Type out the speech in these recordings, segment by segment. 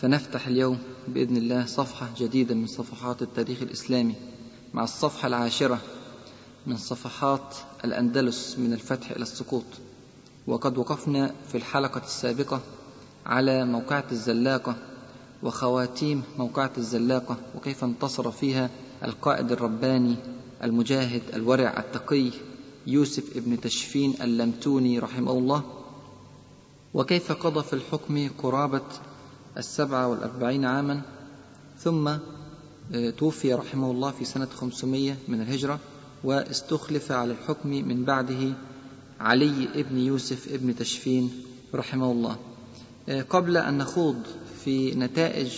فنفتح اليوم بإذن الله صفحة جديدة من صفحات التاريخ الإسلامي مع الصفحة العاشرة من صفحات الأندلس من الفتح إلى السقوط. وقد وقفنا في الحلقة السابقة على موقعة الزلاقة وخواتيم موقعة الزلاقة وكيف انتصر فيها القائد الرباني المجاهد الورع التقي يوسف ابن تشفين اللمتوني رحمه الله. وكيف قضى في الحكم قرابة السبعة والأربعين عاما ثم توفي رحمه الله في سنة خمسمية من الهجرة واستخلف على الحكم من بعده علي ابن يوسف ابن تشفين رحمه الله. قبل أن نخوض في نتائج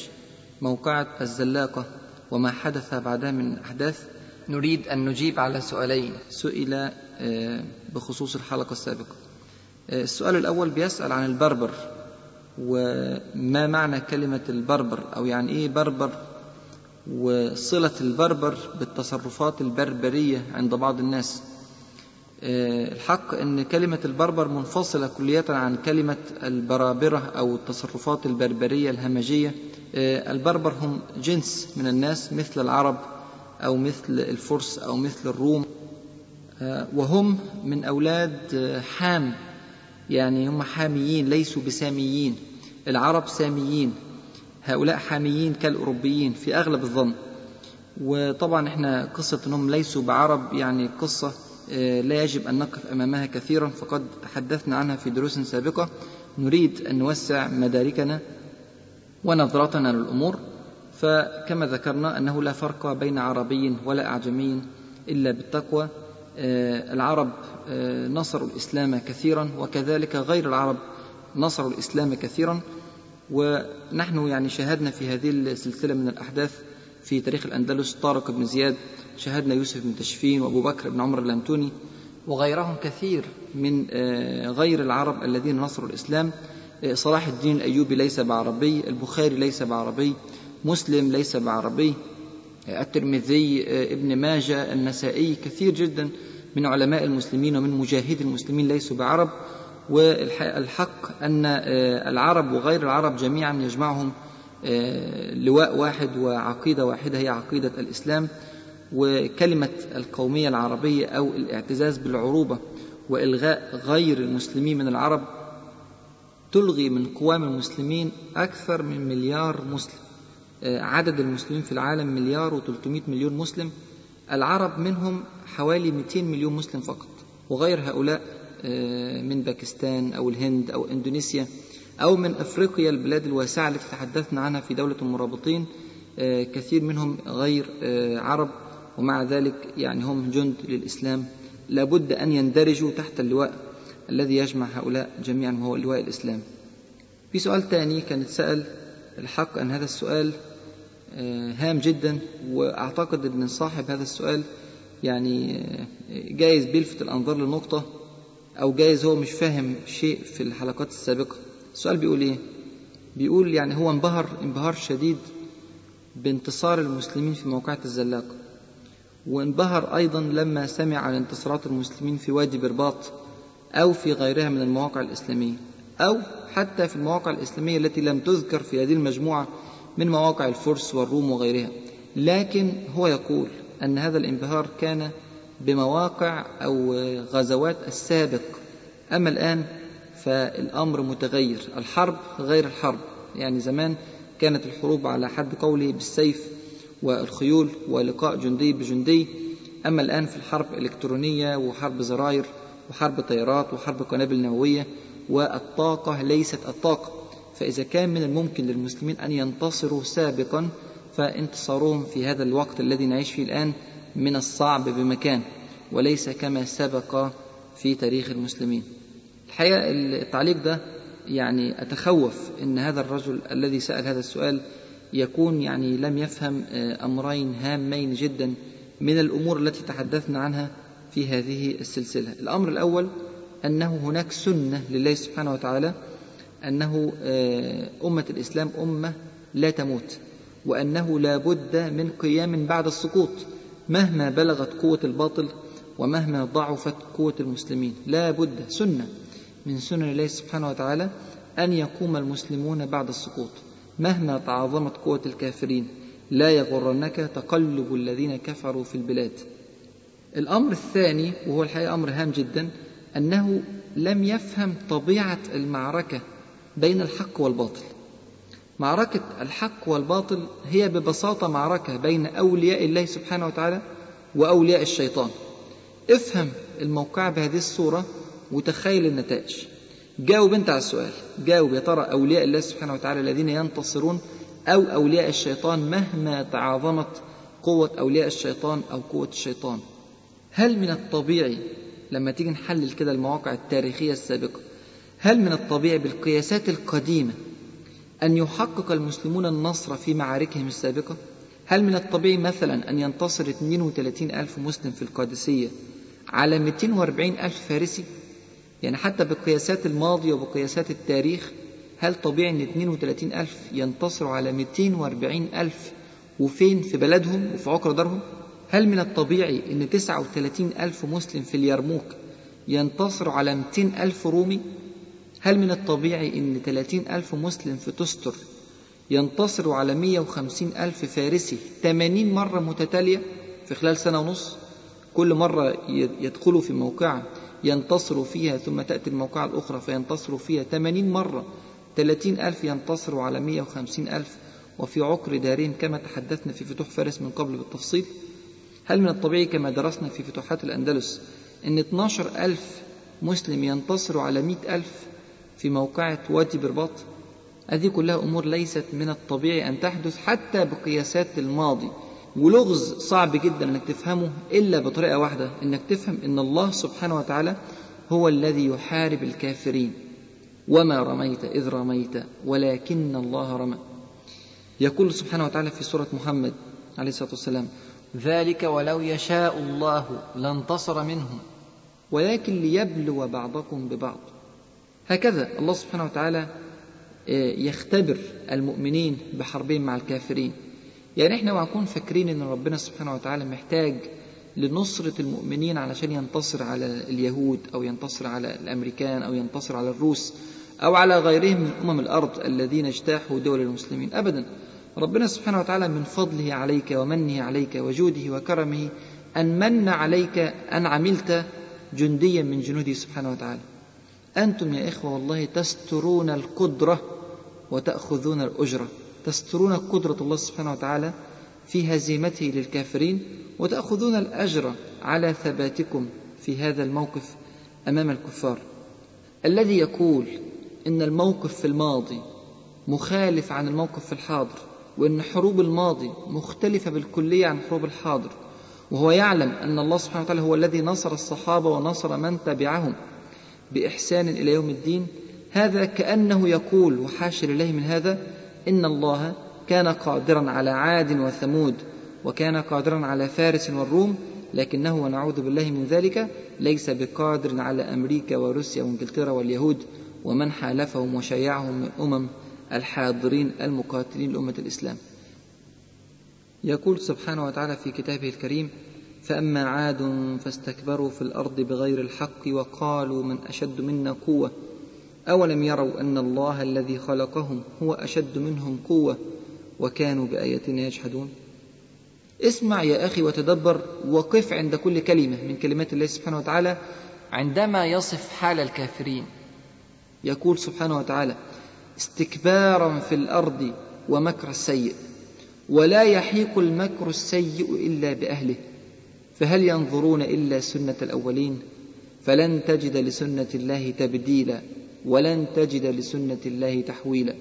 موقعة الزلاقة وما حدث بعدها من أحداث نريد أن نجيب على سؤالين. سئل بخصوص الحلقة السابقة. السؤال الأول بيسأل عن البربر. وما معنى كلمة البربر؟ أو يعني إيه بربر؟ وصلة البربر بالتصرفات البربرية عند بعض الناس. الحق أن كلمة البربر منفصلة كلية عن كلمة البرابرة أو التصرفات البربرية الهمجية. البربر هم جنس من الناس مثل العرب أو مثل الفرس أو مثل الروم. وهم من أولاد حام. يعني هم حاميين ليسوا بساميين. العرب ساميين هؤلاء حاميين كالأوروبيين في أغلب الظن. وطبعا إحنا قصة أنهم ليسوا بعرب يعني قصة لا يجب أن نقف أمامها كثيرا. فقد تحدثنا عنها في دروس سابقة. نريد أن نوسع مداركنا ونظرتنا للأمور. فكما ذكرنا أنه لا فرق بين عربي ولا أعجمي إلا بالتقوى. العرب نصروا الإسلام كثيرا وكذلك غير العرب نصروا الإسلام كثيرا. ونحن يعني شاهدنا في هذه السلسلة من الأحداث في تاريخ الأندلس طارق بن زياد شاهدنا يوسف بن تشفين وأبو بكر بن عمر اللمتوني وغيرهم كثير من غير العرب الذين نصروا الإسلام. صلاح الدين الأيوبي ليس بعربي البخاري ليس بعربي مسلم ليس بعربي. الترمذي ابن ماجه النسائي كثير جدا من علماء المسلمين ومن مجاهدي المسلمين ليسوا بعرب والحق أن العرب وغير العرب جميعا يجمعهم لواء واحد وعقيدة واحدة هي عقيدة الإسلام وكلمة القومية العربية أو الاعتزاز بالعروبة وإلغاء غير المسلمين من العرب تلغي من قوام المسلمين أكثر من مليار مسلم. عدد المسلمين في العالم مليار و300 مليون مسلم. العرب منهم حوالي 200 مليون مسلم فقط وغير هؤلاء من باكستان أو الهند أو إندونيسيا أو من أفريقيا البلاد الواسعة التي تحدثنا عنها في دولة المرابطين. كثير منهم غير عرب ومع ذلك يعني هم جند للإسلام. لابد أن يندرجوا تحت اللواء الذي يجمع هؤلاء جميعا وهو لواء الإسلام. في سؤال ثاني كان اتسأل الحق أن هذا السؤال. هام جدا وأعتقد أن صاحب هذا السؤال يعني جايز بيلفت الأنظار لنقطة أو جايز هو مش فاهم شيء في الحلقات السابقة. السؤال بيقول إيه؟ بيقول يعني هو انبهر انبهار شديد بانتصار المسلمين في موقعة الزلاقة وانبهر أيضا لما سمع عن انتصارات المسلمين في وادي برباط أو في غيرها من المواقع الإسلامية أو حتى في المواقع الإسلامية التي لم تذكر في هذه المجموعة من مواقع الفرس والروم وغيرها. لكن هو يقول أن هذا الانبهار كان بمواقع أو غزوات السابق. أما الآن فالأمر متغير. الحرب غير الحرب. يعني زمان كانت الحروب على حد قوله بالسيف والخيول ولقاء جندي بجندي. أما الآن في الحرب إلكترونية وحرب زراير وحرب طيارات وحرب قنابل نووية والطاقة ليست الطاقة. فإذا كان من الممكن للمسلمين أن ينتصروا سابقا فانتصارهم في هذا الوقت الذي نعيش فيه الآن من الصعب بمكان وليس كما سبق في تاريخ المسلمين. الحقيقة التعليق ده يعني أتخوف أن هذا الرجل الذي سأل هذا السؤال يكون يعني لم يفهم آه، أمرين هامين جدا من الأمور التي تحدثنا عنها في هذه السلسلة. الأمر الأول أنه هناك سنة لله سبحانه وتعالى أنه آه، أمة الإسلام أمة لا تموت وأنه لا بد من قيام بعد السقوط مهما بلغت قوة الباطل ومهما ضعفت قوة المسلمين. لا بد سنة من سنن الله سبحانه وتعالى أن يقوم المسلمون بعد السقوط. مهما تعظمت قوة الكافرين لا يغرنك تقلب الذين كفروا في البلاد. الأمر الثاني وهو الحقيقة أمر هام جدا أنه لم يفهم طبيعة المعركة بين الحق والباطل. معركة الحق والباطل هي ببساطة معركة بين أولياء الله سبحانه وتعالى وأولياء الشيطان. افهم الموقع بهذه الصورة وتخيل النتائج. جاوب أنت على السؤال. جاوب يا ترى أولياء الله سبحانه وتعالى الذين ينتصرون أو أولياء الشيطان مهما تعاظمت قوة أولياء الشيطان أو قوة الشيطان. هل من الطبيعي لما تيجي نحلل كده المواقع التاريخية السابقة هل من الطبيعي بالقياسات القديمة أن يحقق المسلمون النصر في معاركهم السابقة؟ هل من الطبيعي مثلا أن ينتصر 32 ألف مسلم في القادسية على 240 ألف فارسي؟ يعني حتى بالقياسات الماضية وبقياسات التاريخ هل طبيعي أن 32 ألف ينتصروا على 240 ألف وفين في بلدهم وفي عقر دارهم؟ هل من الطبيعي أن 39 ألف مسلم في اليرموك ينتصروا على 200 ألف رومي؟ هل من الطبيعي أن 30 ألف مسلم في تستر ينتصروا على 150 ألف فارسي 80 مرة متتالية في خلال سنة ونص؟ كل مرة يدخلوا في موقعة ينتصروا فيها ثم تأتي الموقعة الأخرى فينتصروا فيها 80 مرة 30 ألف ينتصروا على 150 ألف وفي عقر دارهم كما تحدثنا في فتوح فارس من قبل بالتفصيل؟ هل من الطبيعي كما درسنا في فتوحات الأندلس أن 12 ألف مسلم ينتصروا على 100 ألف في موقعة وادي برباط. هذه كلها أمور ليست من الطبيعي أن تحدث حتى بقياسات الماضي. ولغز صعب جدا أنك تفهمه إلا بطريقة واحدة أنك تفهم أن الله سبحانه وتعالى هو الذي يحارب الكافرين. وما رميت إذ رميت ولكن الله رمى. يقول سبحانه وتعالى في سورة محمد عليه الصلاة والسلام ذلك ولو يشاء الله لانتصر منهم ولكن ليبلو بعضكم ببعض. هكذا الله سبحانه وتعالى آه، يختبر المؤمنين بحربهم مع الكافرين. يعني إحنا وهنكون فاكرين إن ربنا سبحانه وتعالى محتاج لنصرة المؤمنين علشان ينتصر على اليهود أو ينتصر على الأمريكان أو ينتصر على الروس أو على غيرهم من أمم الأرض الذين اجتاحوا دول المسلمين. أبدا ربنا سبحانه وتعالى من فضله عليك ومنه عليك وجوده وكرمه أن من عليك أن عملت جنديا من جنوده سبحانه وتعالى. أنتم يا إخوة والله تسترون القدرة وتأخذون الأجرة. تسترون قدرة الله سبحانه وتعالى في هزيمته للكافرين وتأخذون الأجر على ثباتكم في هذا الموقف أمام الكفار. الذي يقول إن الموقف في الماضي مخالف عن الموقف في الحاضر وإن حروب الماضي مختلفة بالكلية عن حروب الحاضر وهو يعلم أن الله سبحانه وتعالى هو الذي نصر الصحابة ونصر من تبعهم بإحسان إلى يوم الدين هذا كأنه يقول وحاشا لله من هذا إن الله كان قادرا على عاد وثمود وكان قادرا على فارس والروم لكنه ونعوذ بالله من ذلك ليس بقادر على أمريكا وروسيا وإنجلترا واليهود ومن حالفهم وشيعهم من أمم الحاضرين المقاتلين لأمة الإسلام. يقول سبحانه وتعالى في كتابه الكريم فأما عاد فاستكبروا في الأرض بغير الحق وقالوا من أشد منا قوة. أولم يروا أن الله الذي خلقهم هو أشد منهم قوة وكانوا بآياتنا يجحدون. اسمع يا أخي وتدبر وقف عند كل كلمة من كلمات الله سبحانه وتعالى عندما يصف حال الكافرين. يقول سبحانه وتعالى استكبارا في الأرض ومكر السيء ولا يحيق المكر السيء إلا بأهله. فهل ينظرون إلا سنة الأولين؟ فلن تجد لسنة الله تبديلا ولن تجد لسنة الله تحويلا.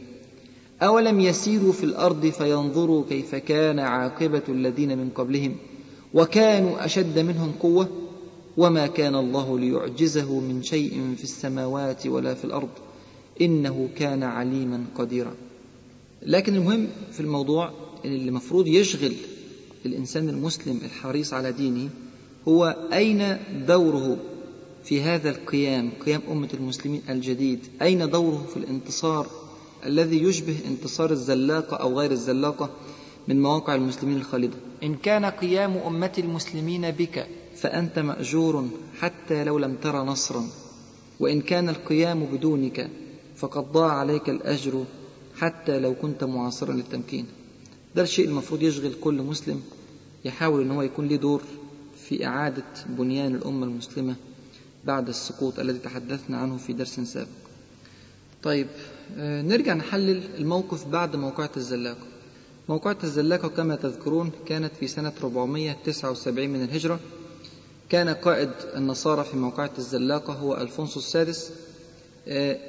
أولم يسيروا في الأرض فينظروا كيف كان عاقبة الذين من قبلهم؟ وكانوا أشد منهم قوة؟ وما كان الله ليعجزه من شيء في السماوات ولا في الأرض؟ إنه كان عليما قديرا. لكن المهم في الموضوع اللي المفروض يشغل الإنسان المسلم الحريص على دينه هو أين دوره في هذا القيام قيام أمة المسلمين الجديد؟ أين دوره في الانتصار الذي يشبه انتصار الزلاقة أو غير الزلاقة من مواقع المسلمين الخالدة؟ إن كان قيام أمة المسلمين بك فأنت مأجور حتى لو لم تر نصرا. وإن كان القيام بدونك فقد ضاع عليك الأجر حتى لو كنت معاصرا للتمكين. ده الشيء المفروض يشغل كل مسلم يحاول أن هو يكون له دور في إعادة بنيان الأمة المسلمة بعد السقوط الذي تحدثنا عنه في درس سابق. طيب نرجع نحلل الموقف بعد موقعة الزلاقة. موقعة الزلاقة كما تذكرون كانت في سنة 479 من الهجرة. كان قائد النصارى في موقعة الزلاقة هو ألفونسو السادس.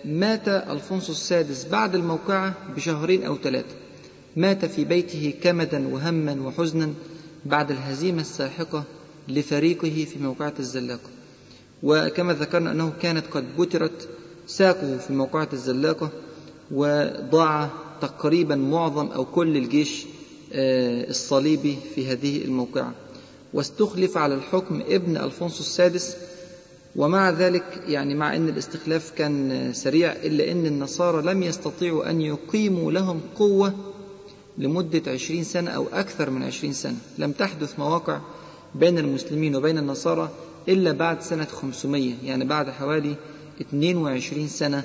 مات ألفونسو السادس بعد الموقعة بشهرين أو ثلاثة. مات في بيته كمدا وهما وحزنا بعد الهزيمة الساحقة لفريقه في موقعة الزلاقة. وكما ذكرنا أنه كانت قد بترت ساقه في موقعة الزلاقة وضاع تقريبا معظم أو كل الجيش الصليبي في هذه الموقعة. واستخلف على الحكم ابن ألفونسو السادس ومع ذلك يعني مع أن الاستخلاف كان سريع إلا أن النصارى لم يستطيعوا أن يقيموا لهم قوة لمدة عشرين سنة أو أكثر من عشرين سنة. لم تحدث مواقع بين المسلمين وبين النصارى إلا بعد سنة 500 يعني بعد حوالي 22 سنة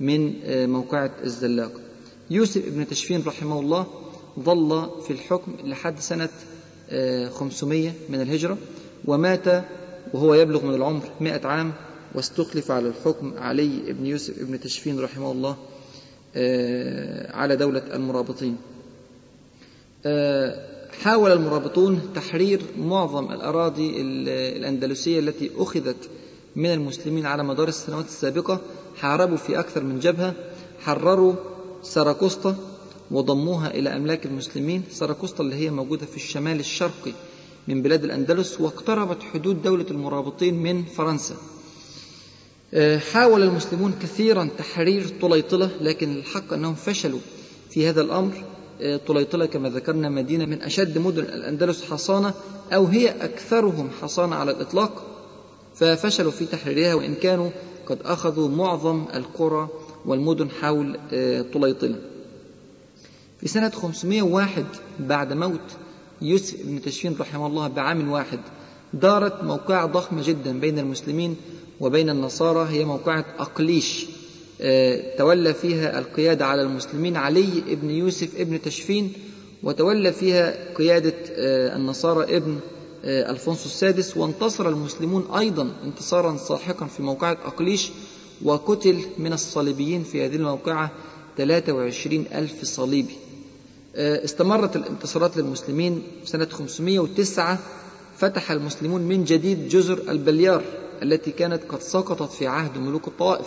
من موقعة الزلاق. يوسف ابن تشفين رحمه الله ظل في الحكم لحد سنة 500 من الهجرة ومات وهو يبلغ من العمر 100 عام واستخلف على الحكم علي بن يوسف ابن تشفين رحمه الله على دولة المرابطين. حاول المرابطون تحرير معظم الأراضي الأندلسية التي أخذت من المسلمين على مدار السنوات السابقة. حاربوا في أكثر من جبهة حرروا سراكوستا وضموها إلى أملاك المسلمين. سراكوستا اللي هي موجودة في الشمال الشرقي من بلاد الأندلس واقتربت حدود دولة المرابطين من فرنسا. حاول المسلمون كثيرا تحرير طليطلة لكن الحق أنهم فشلوا في هذا الأمر. طليطلة كما ذكرنا مدينة من أشد مدن الأندلس حصانة أو هي أكثرهم حصانة على الإطلاق ففشلوا في تحريرها وإن كانوا قد أخذوا معظم القرى والمدن حول طليطلة. في سنة 501 بعد موت يوسف بن تشفين رحمه الله بعام واحد دارت موقعة ضخمة جدا بين المسلمين وبين النصارى هي موقعة أقليش. تولى فيها القيادة على المسلمين علي ابن يوسف ابن تشفين وتولى فيها قيادة النصارى ابن ألفونسو السادس وانتصر المسلمون أيضا انتصارا ساحقا في موقعة أقليش وقتل من الصليبيين في هذه الموقعة 23 ألف صليبي. استمرت الانتصارات للمسلمين سنة 509 فتح المسلمون من جديد جزر البليار التي كانت قد سقطت في عهد ملوك الطوائف.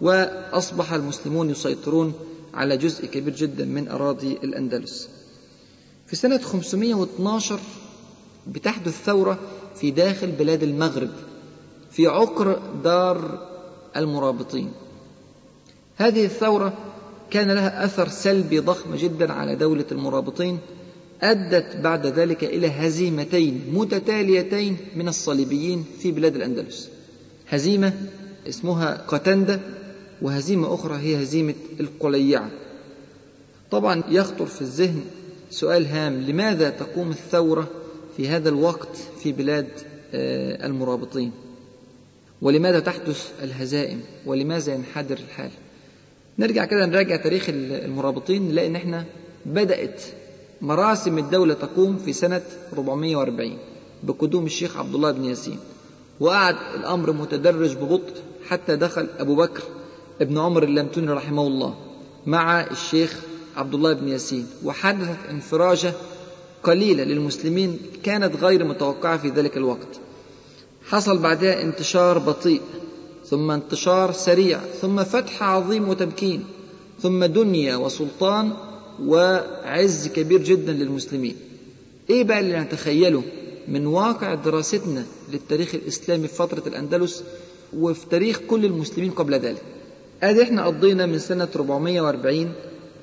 وأصبح المسلمون يسيطرون على جزء كبير جدا من أراضي الأندلس. في سنة 512 بتحدث ثورة في داخل بلاد المغرب في عقر دار المرابطين. هذه الثورة كان لها أثر سلبي ضخم جدا على دولة المرابطين أدت بعد ذلك إلى هزيمتين متتاليتين من الصليبيين في بلاد الأندلس. هزيمة اسمها قتندة وهزيمة أخرى هي هزيمة القليعة طبعا يخطر في الذهن سؤال هام لماذا تقوم الثورة في هذا الوقت في بلاد المرابطين؟ ولماذا تحدث الهزائم؟ ولماذا ينحدر الحال؟ نرجع كده نراجع تاريخ المرابطين نلاقي ان إحنا بدأت مراسم الدولة تقوم في سنة 440 بقدوم الشيخ عبد الله بن ياسين وقعد الأمر متدرج ببطء حتى دخل أبو بكر. ابن عمر اللمتوني رحمه الله مع الشيخ عبد الله بن ياسين وحدثت انفراجة قليلة للمسلمين كانت غير متوقعة في ذلك الوقت. حصل بعدها انتشار بطيء ثم انتشار سريع ثم فتح عظيم وتمكين ثم دنيا وسلطان وعز كبير جدا للمسلمين. إيه بقى اللي نتخيله من واقع دراستنا للتاريخ الإسلامي في فترة الأندلس وفي تاريخ كل المسلمين قبل ذلك؟ ادي إحنا قضينا من سنة 440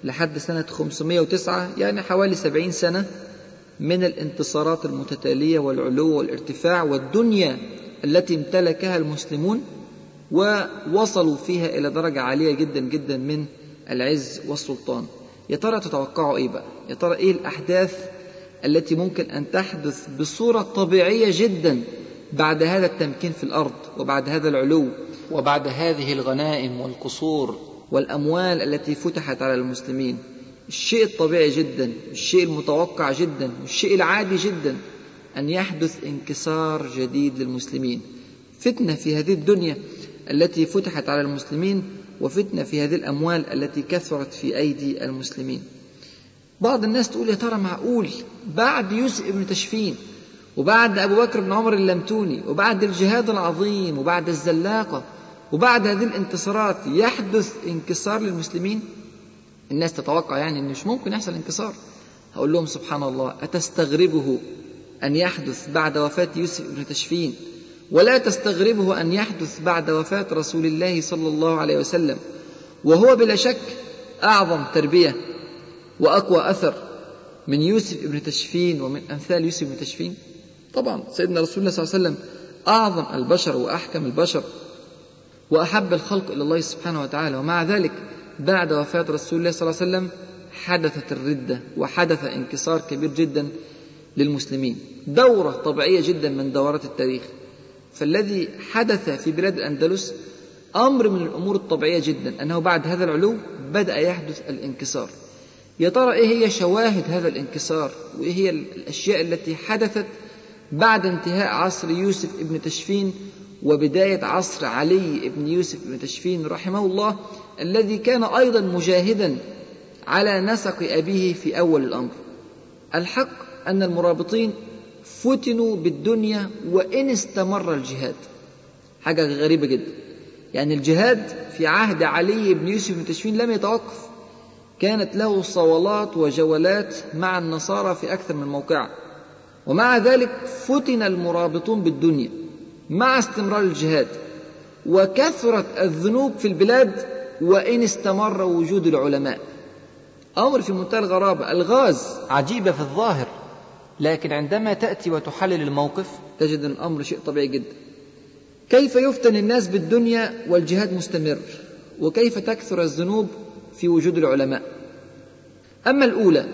لحد سنة 509 يعني حوالي 70 سنة من الانتصارات المتتالية والعلو والارتفاع والدنيا التي امتلكها المسلمون ووصلوا فيها إلى درجة عالية جدا جدا من العز والسلطان. يا ترى تتوقعوا إيه بقى؟ يا ترى إيه الأحداث التي ممكن أن تحدث بصورة طبيعية جدا بعد هذا التمكين في الأرض وبعد هذا العلو وبعد هذه الغنائم والقصور. والأموال التي فتحت على المسلمين. الشيء الطبيعي جدا الشيء المتوقع جدا الشيء العادي جدا أن يحدث انكسار جديد للمسلمين. فتنة في هذه الدنيا التي فتحت على المسلمين وفتنة في هذه الأموال التي كثرت في أيدي المسلمين. بعض الناس تقول يا ترى معقول؟ بعد يوسف ابن تشفين وبعد أبو بكر بن عمر اللمتوني وبعد الجهاد العظيم وبعد الزلاقة وبعد هذه الانتصارات يحدث انكسار للمسلمين؟ الناس تتوقع يعني أن مش ممكن يحصل انكسار. هقول لهم سبحان الله أتستغربه أن يحدث بعد وفاة يوسف بن تشفين؟ ولا تستغربه أن يحدث بعد وفاة رسول الله صلى الله عليه وسلم؟ وهو بلا شك أعظم تربية وأقوى أثر من يوسف بن تشفين ومن أمثال يوسف بن تشفين؟ طبعا سيدنا رسول الله صلى الله عليه وسلم أعظم البشر وأحكم البشر وأحب الخلق إلى الله سبحانه وتعالى. ومع ذلك بعد وفاة رسول الله صلى الله عليه وسلم حدثت الردة وحدث انكسار كبير جدا للمسلمين. دورة طبيعية جدا من دورات التاريخ. فالذي حدث في بلاد الأندلس أمر من الأمور الطبيعية جدا أنه بعد هذا العلو بدأ يحدث الانكسار. يا ترى إيه هي شواهد هذا الانكسار؟ وإيه هي الأشياء التي حدثت بعد انتهاء عصر يوسف ابن تشفين وبداية عصر علي ابن يوسف ابن تشفين رحمه الله الذي كان أيضا مجاهدا على نسق أبيه في أول الأمر. الحق أن المرابطين فتنوا بالدنيا وإن استمر الجهاد. حاجة غريبة جدا. يعني الجهاد في عهد علي بن يوسف بن تشفين لم يتوقف. كانت له صولات وجولات مع النصارى في أكثر من موقع ومع ذلك فتن المرابطون بالدنيا مع استمرار الجهاد وكثرت الذنوب في البلاد وإن استمر وجود العلماء. أمر في منتهى الغرابة. الغاز عجيبة في الظاهر لكن عندما تأتي وتحلل الموقف تجد الأمر شيء طبيعي جدا. كيف يفتن الناس بالدنيا والجهاد مستمر؟ وكيف تكثر الذنوب في وجود العلماء؟ أما الأولى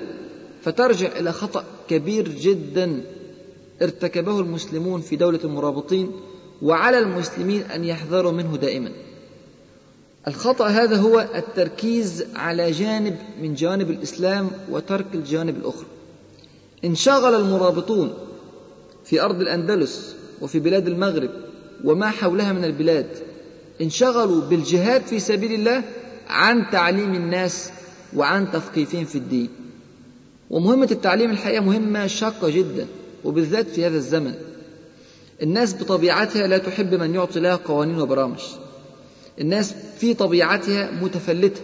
فترجع إلى خطأ كبير جدا ارتكبه المسلمون في دولة المرابطين وعلى المسلمين أن يحذروا منه دائما. الخطأ هذا هو التركيز على جانب من جوانب الإسلام وترك الجانب الأخرى. انشغل المرابطون في أرض الأندلس وفي بلاد المغرب وما حولها من البلاد انشغلوا بالجهاد في سبيل الله عن تعليم الناس وعن تثقيفهم في الدين. ومهمة التعليم الحقيقة مهمة شاقة جدا وبالذات في هذا الزمن. الناس بطبيعتها لا تحب من يعطي لها قوانين وبرامج. الناس في طبيعتها متفلتة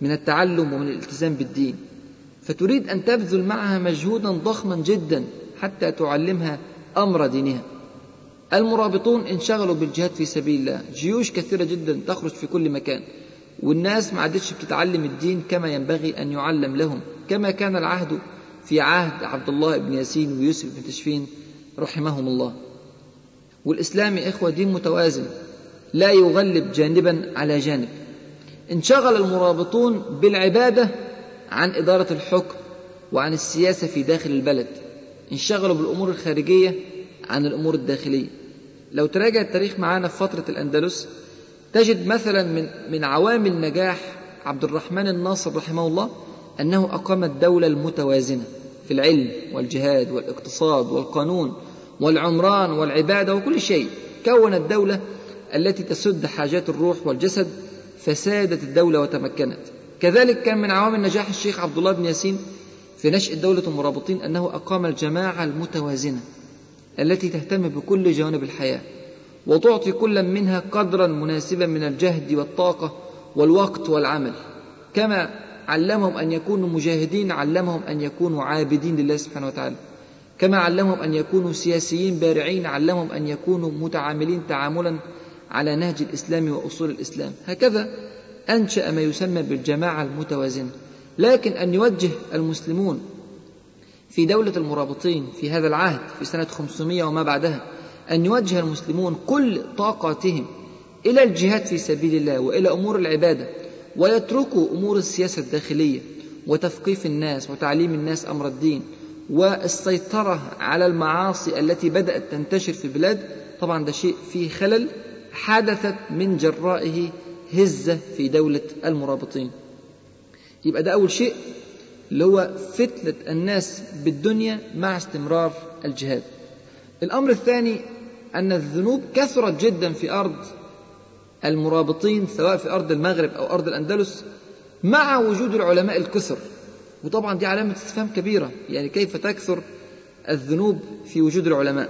من التعلم ومن الالتزام بالدين. فتريد أن تبذل معها مجهودا ضخما جدا حتى تعلمها أمر دينها. المرابطون انشغلوا بالجهاد في سبيل الله. جيوش كثيرة جدا تخرج في كل مكان والناس ما عادتش بتتعلم الدين كما ينبغي أن يعلم لهم. كما كان العهد في عهد عبد الله بن ياسين ويوسف بن تشفين رحمهم الله. والإسلام يا إخوة دين متوازن لا يغلب جانبا على جانب. انشغل المرابطون بالعبادة عن إدارة الحكم وعن السياسة في داخل البلد. انشغلوا بالأمور الخارجية عن الأمور الداخلية. لو تراجع التاريخ معانا في فترة الأندلس تجد مثلا من من عوامل نجاح عبد الرحمن الناصر رحمه الله أنه أقام الدولة المتوازنة في العلم والجهاد والاقتصاد والقانون والعمران والعبادة وكل شيء. كون الدولة التي تسد حاجات الروح والجسد فسادت الدولة وتمكنت. كذلك كان من عوامل نجاح الشيخ عبد الله بن ياسين في نشأ دولة المرابطين أنه أقام الجماعة المتوازنة التي تهتم بكل جوانب الحياة وتعطي كل منها قدرا مناسبا من الجهد والطاقة والوقت والعمل. كما علمهم أن يكونوا مجاهدين علمهم أن يكونوا عابدين لله سبحانه وتعالى. كما علمهم أن يكونوا سياسيين بارعين علمهم أن يكونوا متعاملين تعاملا على نهج الإسلام وأصول الإسلام. هكذا أنشأ ما يسمى بالجماعة المتوازنة. لكن أن يوجه المسلمون في دولة المرابطين في هذا العهد في سنة 500 وما بعدها أن يوجه المسلمون كل طاقاتهم إلى الجهاد في سبيل الله وإلى أمور العبادة. ويتركوا أمور السياسة الداخلية وتثقيف الناس وتعليم الناس أمر الدين والسيطرة على المعاصي التي بدأت تنتشر في البلاد طبعا ده شيء فيه خلل حدثت من جرائه هزة في دولة المرابطين. يبقى ده أول شيء اللي هو فتنة الناس بالدنيا مع استمرار الجهاد. الأمر الثاني أن الذنوب كثرت جدا في أرض المرابطين سواء في أرض المغرب أو أرض الأندلس مع وجود العلماء الكثر. وطبعا دي علامة استفهام كبيرة يعني كيف تكثر الذنوب في وجود العلماء.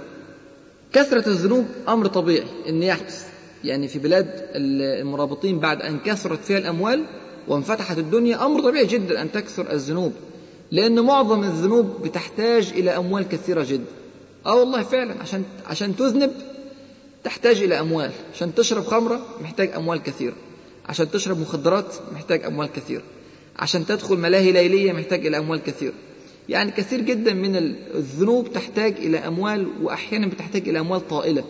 كثرة الذنوب أمر طبيعي أن يحدث. يعني في بلاد المرابطين بعد أن كثرت فيها الأموال وانفتحت الدنيا أمر طبيعي جدا أن تكثر الذنوب. لأن معظم الذنوب بتحتاج إلى أموال كثيرة جدا. آه والله فعلا عشان عشان تذنب تحتاج إلى أموال. عشان تشرب خمرة محتاج أموال كثيرة. عشان تشرب مخدرات محتاج أموال كثيرة. عشان تدخل ملاهي ليلية محتاج إلى أموال كثيرة. يعني كثير جدا من الذنوب تحتاج إلى أموال وأحيانا بتحتاج إلى أموال طائلة.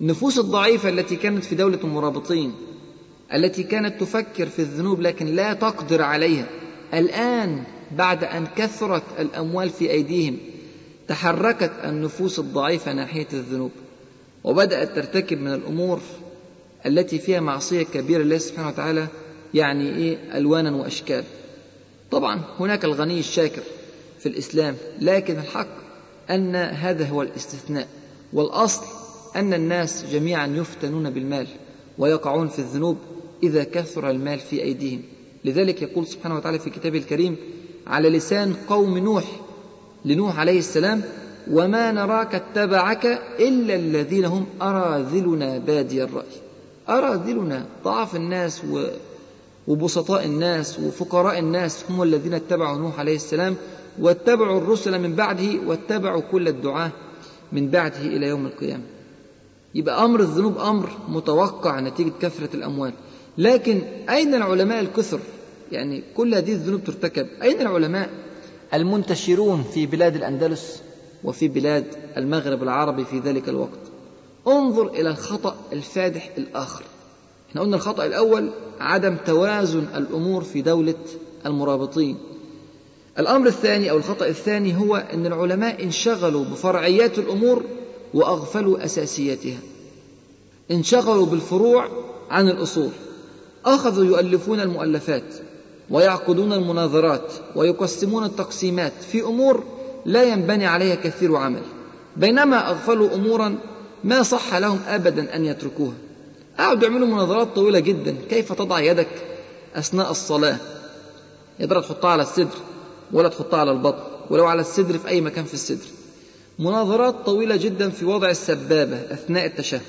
النفوس الضعيفة التي كانت في دولة المرابطين التي كانت تفكر في الذنوب لكن لا تقدر عليها الآن بعد أن كثرت الأموال في أيديهم تحركت النفوس الضعيفة ناحية الذنوب. وبدأت ترتكب من الأمور التي فيها معصية كبيرة لله سبحانه وتعالى يعني إيه؟ ألوانا وأشكال. طبعا هناك الغني الشاكر في الإسلام لكن الحق أن هذا هو الاستثناء والأصل أن الناس جميعا يفتنون بالمال ويقعون في الذنوب إذا كثر المال في أيديهم. لذلك يقول سبحانه وتعالى في كتابه الكريم على لسان قوم نوح لنوح عليه السلام وما نراك اتبعك إلا الذين هم أراذلنا بادي الرأي. أراذلنا ضعف الناس و وبسطاء الناس وفقراء الناس هم الذين اتبعوا نوح عليه السلام واتبعوا الرسل من بعده واتبعوا كل الدعاة من بعده إلى يوم القيامة. يبقى أمر الذنوب أمر متوقع نتيجة كثرة الأموال. لكن أين العلماء الكثر؟ يعني كل هذه الذنوب ترتكب. أين العلماء؟ المنتشرون في بلاد الأندلس وفي بلاد المغرب العربي في ذلك الوقت. انظر إلى الخطأ الفادح الآخر. إحنا قلنا الخطأ الأول عدم توازن الأمور في دولة المرابطين. الأمر الثاني أو الخطأ الثاني هو أن العلماء انشغلوا بفرعيات الأمور وأغفلوا أساسياتها. انشغلوا بالفروع عن الأصول. أخذوا يؤلفون المؤلفات ويعقدون المناظرات ويقسمون التقسيمات في أمور لا ينبني عليها كثير عمل. بينما أغفلوا أمورا ما صح لهم أبدا أن يتركوها. قعدوا يعملوا مناظرات طويلة جدا. كيف تضع يدك أثناء الصلاة؟ يا تحطها على الصدر ولا تحطها على البطن ولو على الصدر في أي مكان في الصدر. مناظرات طويلة جدا في وضع السبابة أثناء التشهد.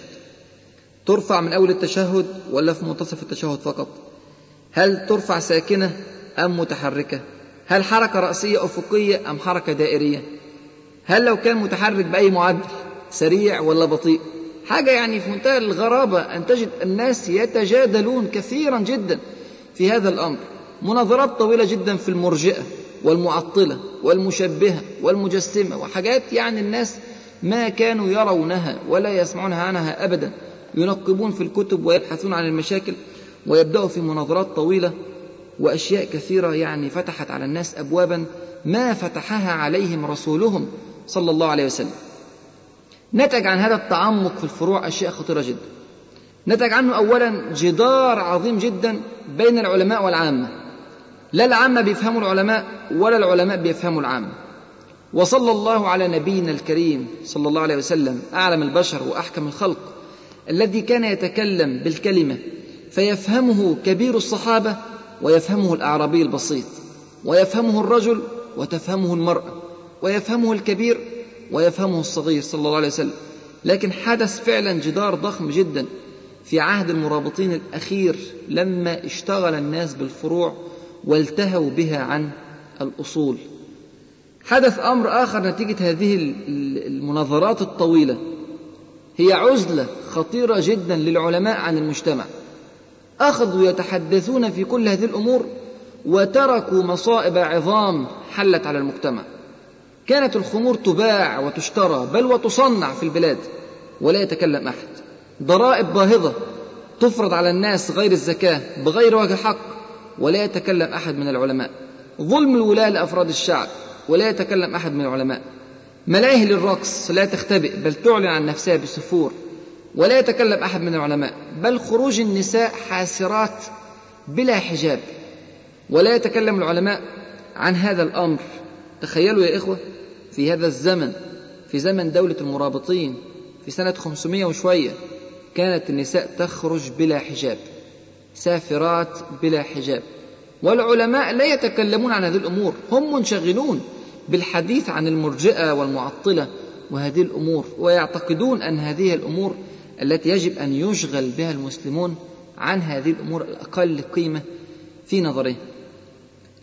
ترفع من أول التشهد ولا في منتصف التشهد فقط؟ هل ترفع ساكنة أم متحركة؟ هل حركة رأسية أفقية أم حركة دائرية؟ هل لو كان متحرك بأي معدل سريع ولا بطيء؟ حاجة يعني في منتهى الغرابة أن تجد الناس يتجادلون كثيرا جدا في هذا الأمر. مناظرات طويلة جدا في المرجئة والمعطلة والمشبهة والمجسمة وحاجات يعني الناس ما كانوا يرونها ولا يسمعونها عنها أبدا. ينقبون في الكتب ويبحثون عن المشاكل ويبدأوا في مناظرات طويلة وأشياء كثيرة يعني فتحت على الناس أبوابا ما فتحها عليهم رسولهم صلى الله عليه وسلم. نتج عن هذا التعمق في الفروع أشياء خطيرة جدا. نتج عنه أولا جدار عظيم جدا بين العلماء والعامة. لا العامة بيفهموا العلماء ولا العلماء بيفهموا العامة. وصلى الله على نبينا الكريم صلى الله عليه وسلم أعلم البشر وأحكم الخلق الذي كان يتكلم بالكلمة فيفهمه كبير الصحابة ويفهمه الأعرابي البسيط ويفهمه الرجل وتفهمه المرأة ويفهمه الكبير ويفهمه الصغير صلى الله عليه وسلم. لكن حدث فعلا جدار ضخم جدا في عهد المرابطين الأخير لما اشتغل الناس بالفروع والتهوا بها عن الأصول. حدث أمر آخر نتيجة هذه المناظرات الطويلة. هي عزلة خطيرة جدا للعلماء عن المجتمع. أخذوا يتحدثون في كل هذه الأمور وتركوا مصائب عظام حلت على المجتمع. كانت الخمور تباع وتشترى بل وتصنع في البلاد ولا يتكلم أحد. ضرائب باهظة تفرض على الناس غير الزكاة بغير وجه حق ولا يتكلم أحد من العلماء. ظلم الولاة لأفراد الشعب ولا يتكلم أحد من العلماء. ملاهي للرقص لا تختبئ بل تعلن عن نفسها بسفور. ولا يتكلم أحد من العلماء بل خروج النساء حاسرات بلا حجاب. ولا يتكلم العلماء عن هذا الأمر. تخيلوا يا إخوة في هذا الزمن في زمن دولة المرابطين في سنة 500 وشوية كانت النساء تخرج بلا حجاب سافرات بلا حجاب. والعلماء لا يتكلمون عن هذه الأمور هم منشغلون بالحديث عن المرجئة والمعطلة وهذه الأمور ويعتقدون أن هذه الأمور التي يجب أن يشغل بها المسلمون عن هذه الأمور الأقل قيمة في نظرهم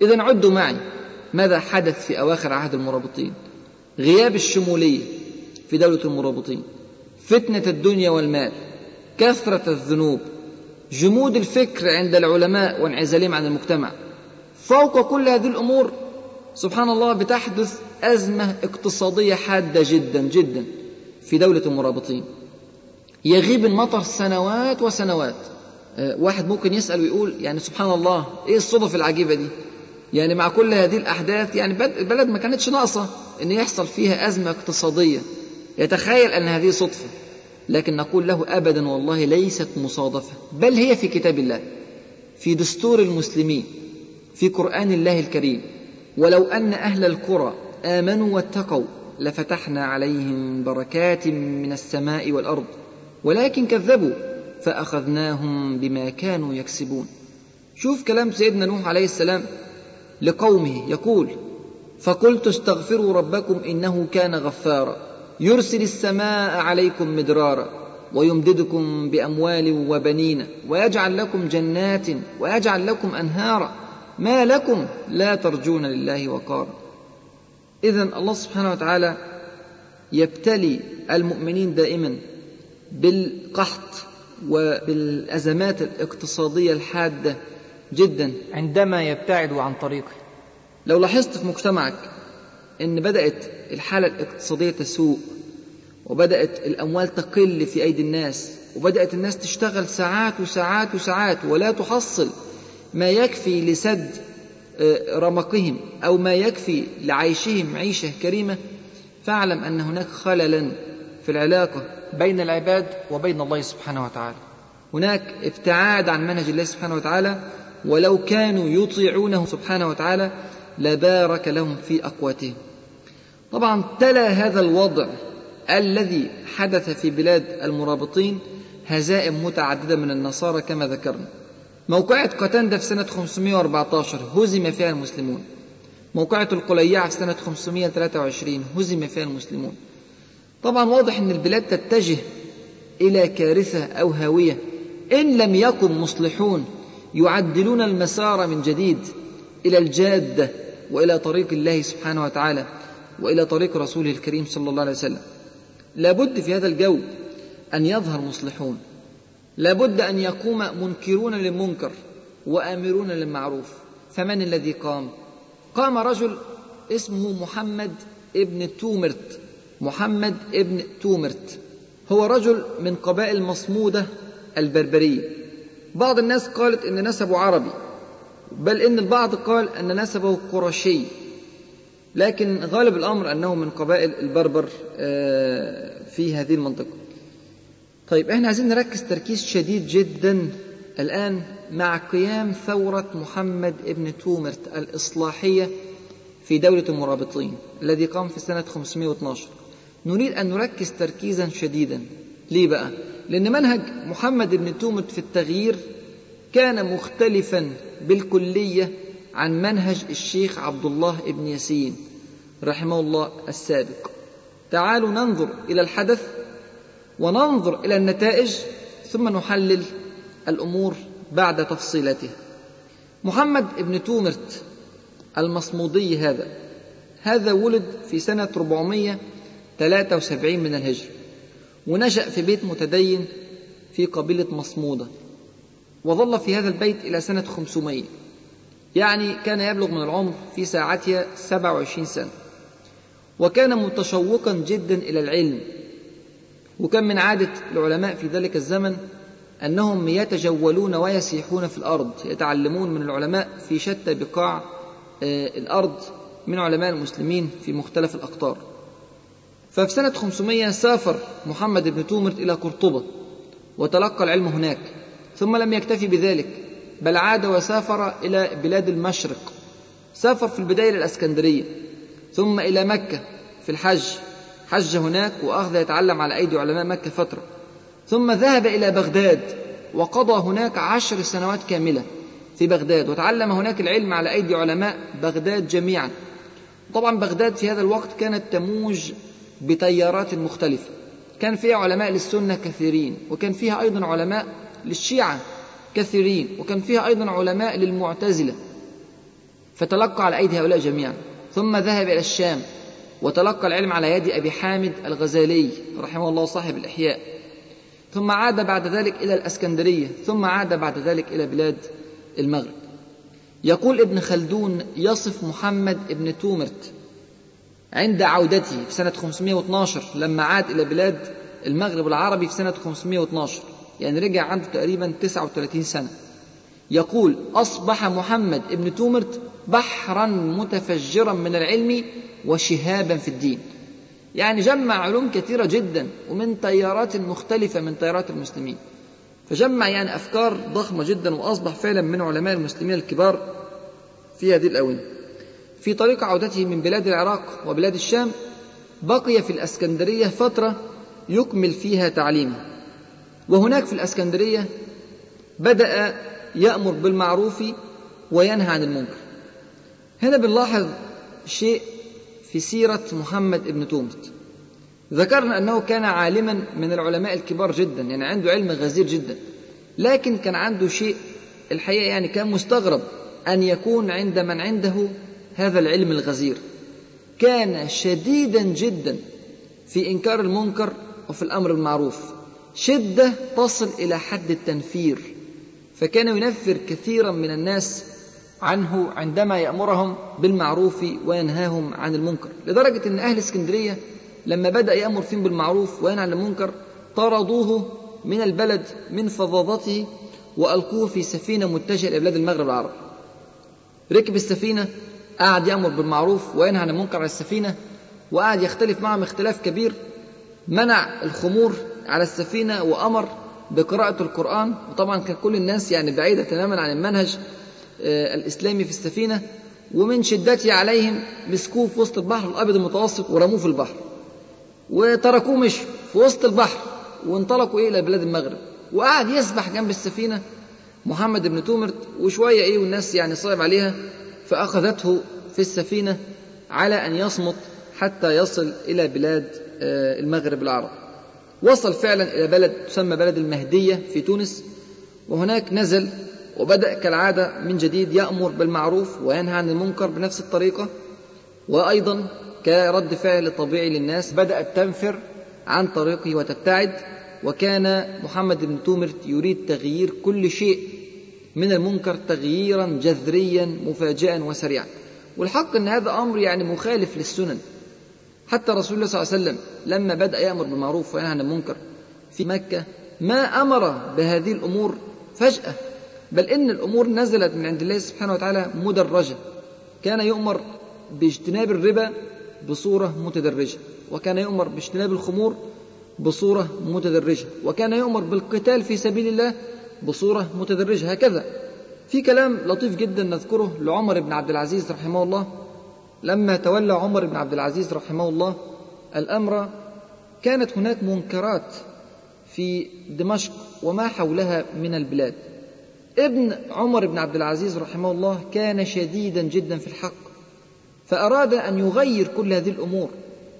إذا عدوا معي. ماذا حدث في أواخر عهد المرابطين؟ غياب الشمولية في دولة المرابطين. فتنة الدنيا والمال. كثرة الذنوب. جمود الفكر عند العلماء وانعزالهم عن المجتمع. فوق كل هذه الأمور سبحان الله بتحدث أزمة اقتصادية حادة جدا جدا في دولة المرابطين. يغيب المطر سنوات وسنوات. أه واحد ممكن يسأل ويقول يعني سبحان الله إيه الصدف العجيبة دي؟ يعني مع كل هذه الأحداث يعني البلد ما كانتش ناقصة إن يحصل فيها أزمة اقتصادية. يتخيل أن هذه صدفة. لكن نقول له ابدا والله ليست مصادفة. بل هي في كتاب الله في دستور المسلمين في قرآن الله الكريم. ولو أن أهل القرى آمنوا واتقوا لفتحنا عليهم بركات من السماء والأرض. ولكن كذبوا فأخذناهم بما كانوا يكسبون. شوف كلام سيدنا نوح عليه السلام لقومه يقول فقلت استغفروا ربكم إنه كان غفارا يرسل السماء عليكم مدرارا ويمددكم بأموال وبنين ويجعل لكم جنات ويجعل لكم أنهارا. ما لكم لا ترجون لله وقارا. اذا الله سبحانه وتعالى يبتلي المؤمنين دائما بالقحط وبالأزمات الاقتصادية الحادة جدا. عندما يبتعدوا عن طريقه. لو لاحظت في مجتمعك إن بدأت الحالة الاقتصادية تسوء وبدأت الأموال تقل في أيدي الناس وبدأت الناس تشتغل ساعات وساعات وساعات ولا تحصل ما يكفي لسد رمقهم أو ما يكفي لعيشهم عيشة كريمة فاعلم أن هناك خللا. في العلاقة بين العباد وبين الله سبحانه وتعالى. هناك ابتعاد عن منهج الله سبحانه وتعالى ولو كانوا يطيعونه سبحانه وتعالى لبارك لهم في أقواتهم. طبعا تلا هذا الوضع الذي حدث في بلاد المرابطين هزائم متعددة من النصارى كما ذكرنا. موقعة قتندة في سنة 514 هزم فيها المسلمون. موقعة القليعة في سنة 523 هزم فيها المسلمون. طبعا واضح أن البلاد تتجه إلى كارثة أو هاوية. إن لم يكن مصلحون يعدلون المسار من جديد إلى الجادة وإلى طريق الله سبحانه وتعالى وإلى طريق رسوله الكريم صلى الله عليه وسلم. لابد في هذا الجو أن يظهر مصلحون. لابد أن يقوم منكرون للمنكر وآمرون للمعروف. فمن الذي قام؟ قام رجل اسمه محمد ابن تومرت. محمد ابن تومرت. هو رجل من قبائل مصمودة البربرية. بعض الناس قالت إن نسبه عربي بل إن البعض قال إن نسبه قرشي. لكن غالب الأمر أنه من قبائل البربر في هذه المنطقة. طيب إحنا عايزين نركز تركيز شديد جدا الآن مع قيام ثورة محمد ابن تومرت الإصلاحية في دولة المرابطين الذي قام في سنة 512 نريد أن نركز تركيزا شديدا. ليه بقى؟ لأن منهج محمد بن تومرت في التغيير كان مختلفا بالكلية عن منهج الشيخ عبد الله بن ياسين رحمه الله السابق. تعالوا ننظر إلى الحدث وننظر إلى النتائج ثم نحلل الأمور بعد تفصيلته. محمد بن تومرت المصمودي هذا هذا ولد في سنة 473 من الهجرة. ونشأ في بيت متدين في قبيلة مصمودة. وظل في هذا البيت إلى سنة 500 يعني كان يبلغ من العمر في ساعتها 27 سنة. وكان متشوقا جدا إلى العلم. وكان من عادة العلماء في ذلك الزمن أنهم يتجولون ويسيحون في الأرض يتعلمون من العلماء في شتى بقاع آه، الأرض من علماء المسلمين في مختلف الأقطار. ففي سنة 500 سافر محمد بن تومرت إلى قرطبة وتلقى العلم هناك ثم لم يكتفي بذلك بل عاد وسافر إلى بلاد المشرق. سافر في البداية إلى الأسكندرية ثم إلى مكة في الحج. حج هناك وأخذ يتعلم على أيدي علماء مكة فترة. ثم ذهب إلى بغداد وقضى هناك عشر سنوات كاملة في بغداد وتعلم هناك العلم على أيدي علماء بغداد جميعا. طبعا بغداد في هذا الوقت كانت تموج بتيارات مختلفة. كان فيها علماء للسنة كثيرين وكان فيها أيضا علماء للشيعة كثيرين وكان فيها أيضا علماء للمعتزلة. فتلقى على أيدي هؤلاء جميعا. ثم ذهب إلى الشام وتلقى العلم على يد أبي حامد الغزالي رحمه الله صاحب الإحياء. ثم عاد بعد ذلك إلى الأسكندرية ثم عاد بعد ذلك إلى بلاد المغرب. يقول ابن خلدون يصف محمد ابن تومرت عند عودته في سنة 512 لما عاد إلى بلاد المغرب العربي في سنة 512 يعني رجع عنده تقريبا 39 سنة. يقول أصبح محمد ابن تومرت بحرا متفجرا من العلم وشهابا في الدين. يعني جمع علوم كثيرة جدا ومن تيارات مختلفة من تيارات المسلمين. فجمع يعني أفكار ضخمة جدا وأصبح فعلا من علماء المسلمين الكبار في هذه الأونة. في طريق عودته من بلاد العراق وبلاد الشام بقي في الأسكندرية فترة يكمل فيها تعليمه. وهناك في الأسكندرية بدأ يأمر بالمعروف وينهى عن المنكر. هنا بنلاحظ شيء في سيرة محمد بن تومت. ذكرنا أنه كان عالما من العلماء الكبار جدا يعني عنده علم غزير جدا لكن كان عنده شيء الحقيقة يعني كان مستغرب أن يكون عند من عنده هذا العلم الغزير. كان شديدا جدا في إنكار المنكر وفي الأمر المعروف. شدة تصل إلى حد التنفير. فكان ينفر كثيرا من الناس عنه عندما يأمرهم بالمعروف وينهاهم عن المنكر. لدرجة أن أهل اسكندرية لما بدأ يأمر فيهم بالمعروف وينهى عن المنكر طردوه من البلد من فظاظته وألقوه في سفينة متجهة إلى بلاد المغرب العربي ركب السفينة قعد يأمر بالمعروف وينهى عن المنكر على السفينة وقعد يختلف معهم اختلاف كبير. منع الخمور على السفينة وأمر بقراءة القرآن. وطبعا كان كل الناس يعني بعيدة تماما عن المنهج آه، الإسلامي في السفينة. ومن شدته عليهم مسكوه في وسط البحر الأبيض المتوسط ورموه في البحر. وتركوه مشوا في وسط البحر وانطلقوا إيه إلى بلاد المغرب. وقعد يسبح جنب السفينة محمد بن تومرت وشوية إيه والناس يعني صعب عليها. فأخذته في السفينة على أن يصمت حتى يصل إلى بلاد آه، المغرب العربي وصل فعلا إلى بلد تسمى بلد المهدية في تونس وهناك نزل وبدأ كالعادة من جديد يأمر بالمعروف وينهى عن المنكر بنفس الطريقة. وأيضا كرد فعل طبيعي للناس بدأت تنفر عن طريقه وتبتعد. وكان محمد بن تومرت يريد تغيير كل شيء من المنكر تغييرا جذريا مفاجئا وسريعا. والحق إن هذا أمر يعني مخالف للسنن. حتى رسول الله صلى الله عليه وسلم لما بدأ يأمر بالمعروف وينهى عن المنكر في مكة ما أمر بهذه الأمور فجأة. بل إن الأمور نزلت من عند الله سبحانه وتعالى مدرجة. كان يؤمر باجتناب الربا بصورة متدرجة. وكان يؤمر باجتناب الخمور بصورة متدرجة. وكان يؤمر بالقتال في سبيل الله بصورة متدرجة هكذا. في كلام لطيف جدا نذكره لعمر بن عبد العزيز رحمه الله. لما تولى عمر بن عبد العزيز رحمه الله الأمر كانت هناك منكرات في دمشق وما حولها من البلاد. ابن عمر بن عبد العزيز رحمه الله كان شديدا جدا في الحق فأراد أن يغير كل هذه الأمور.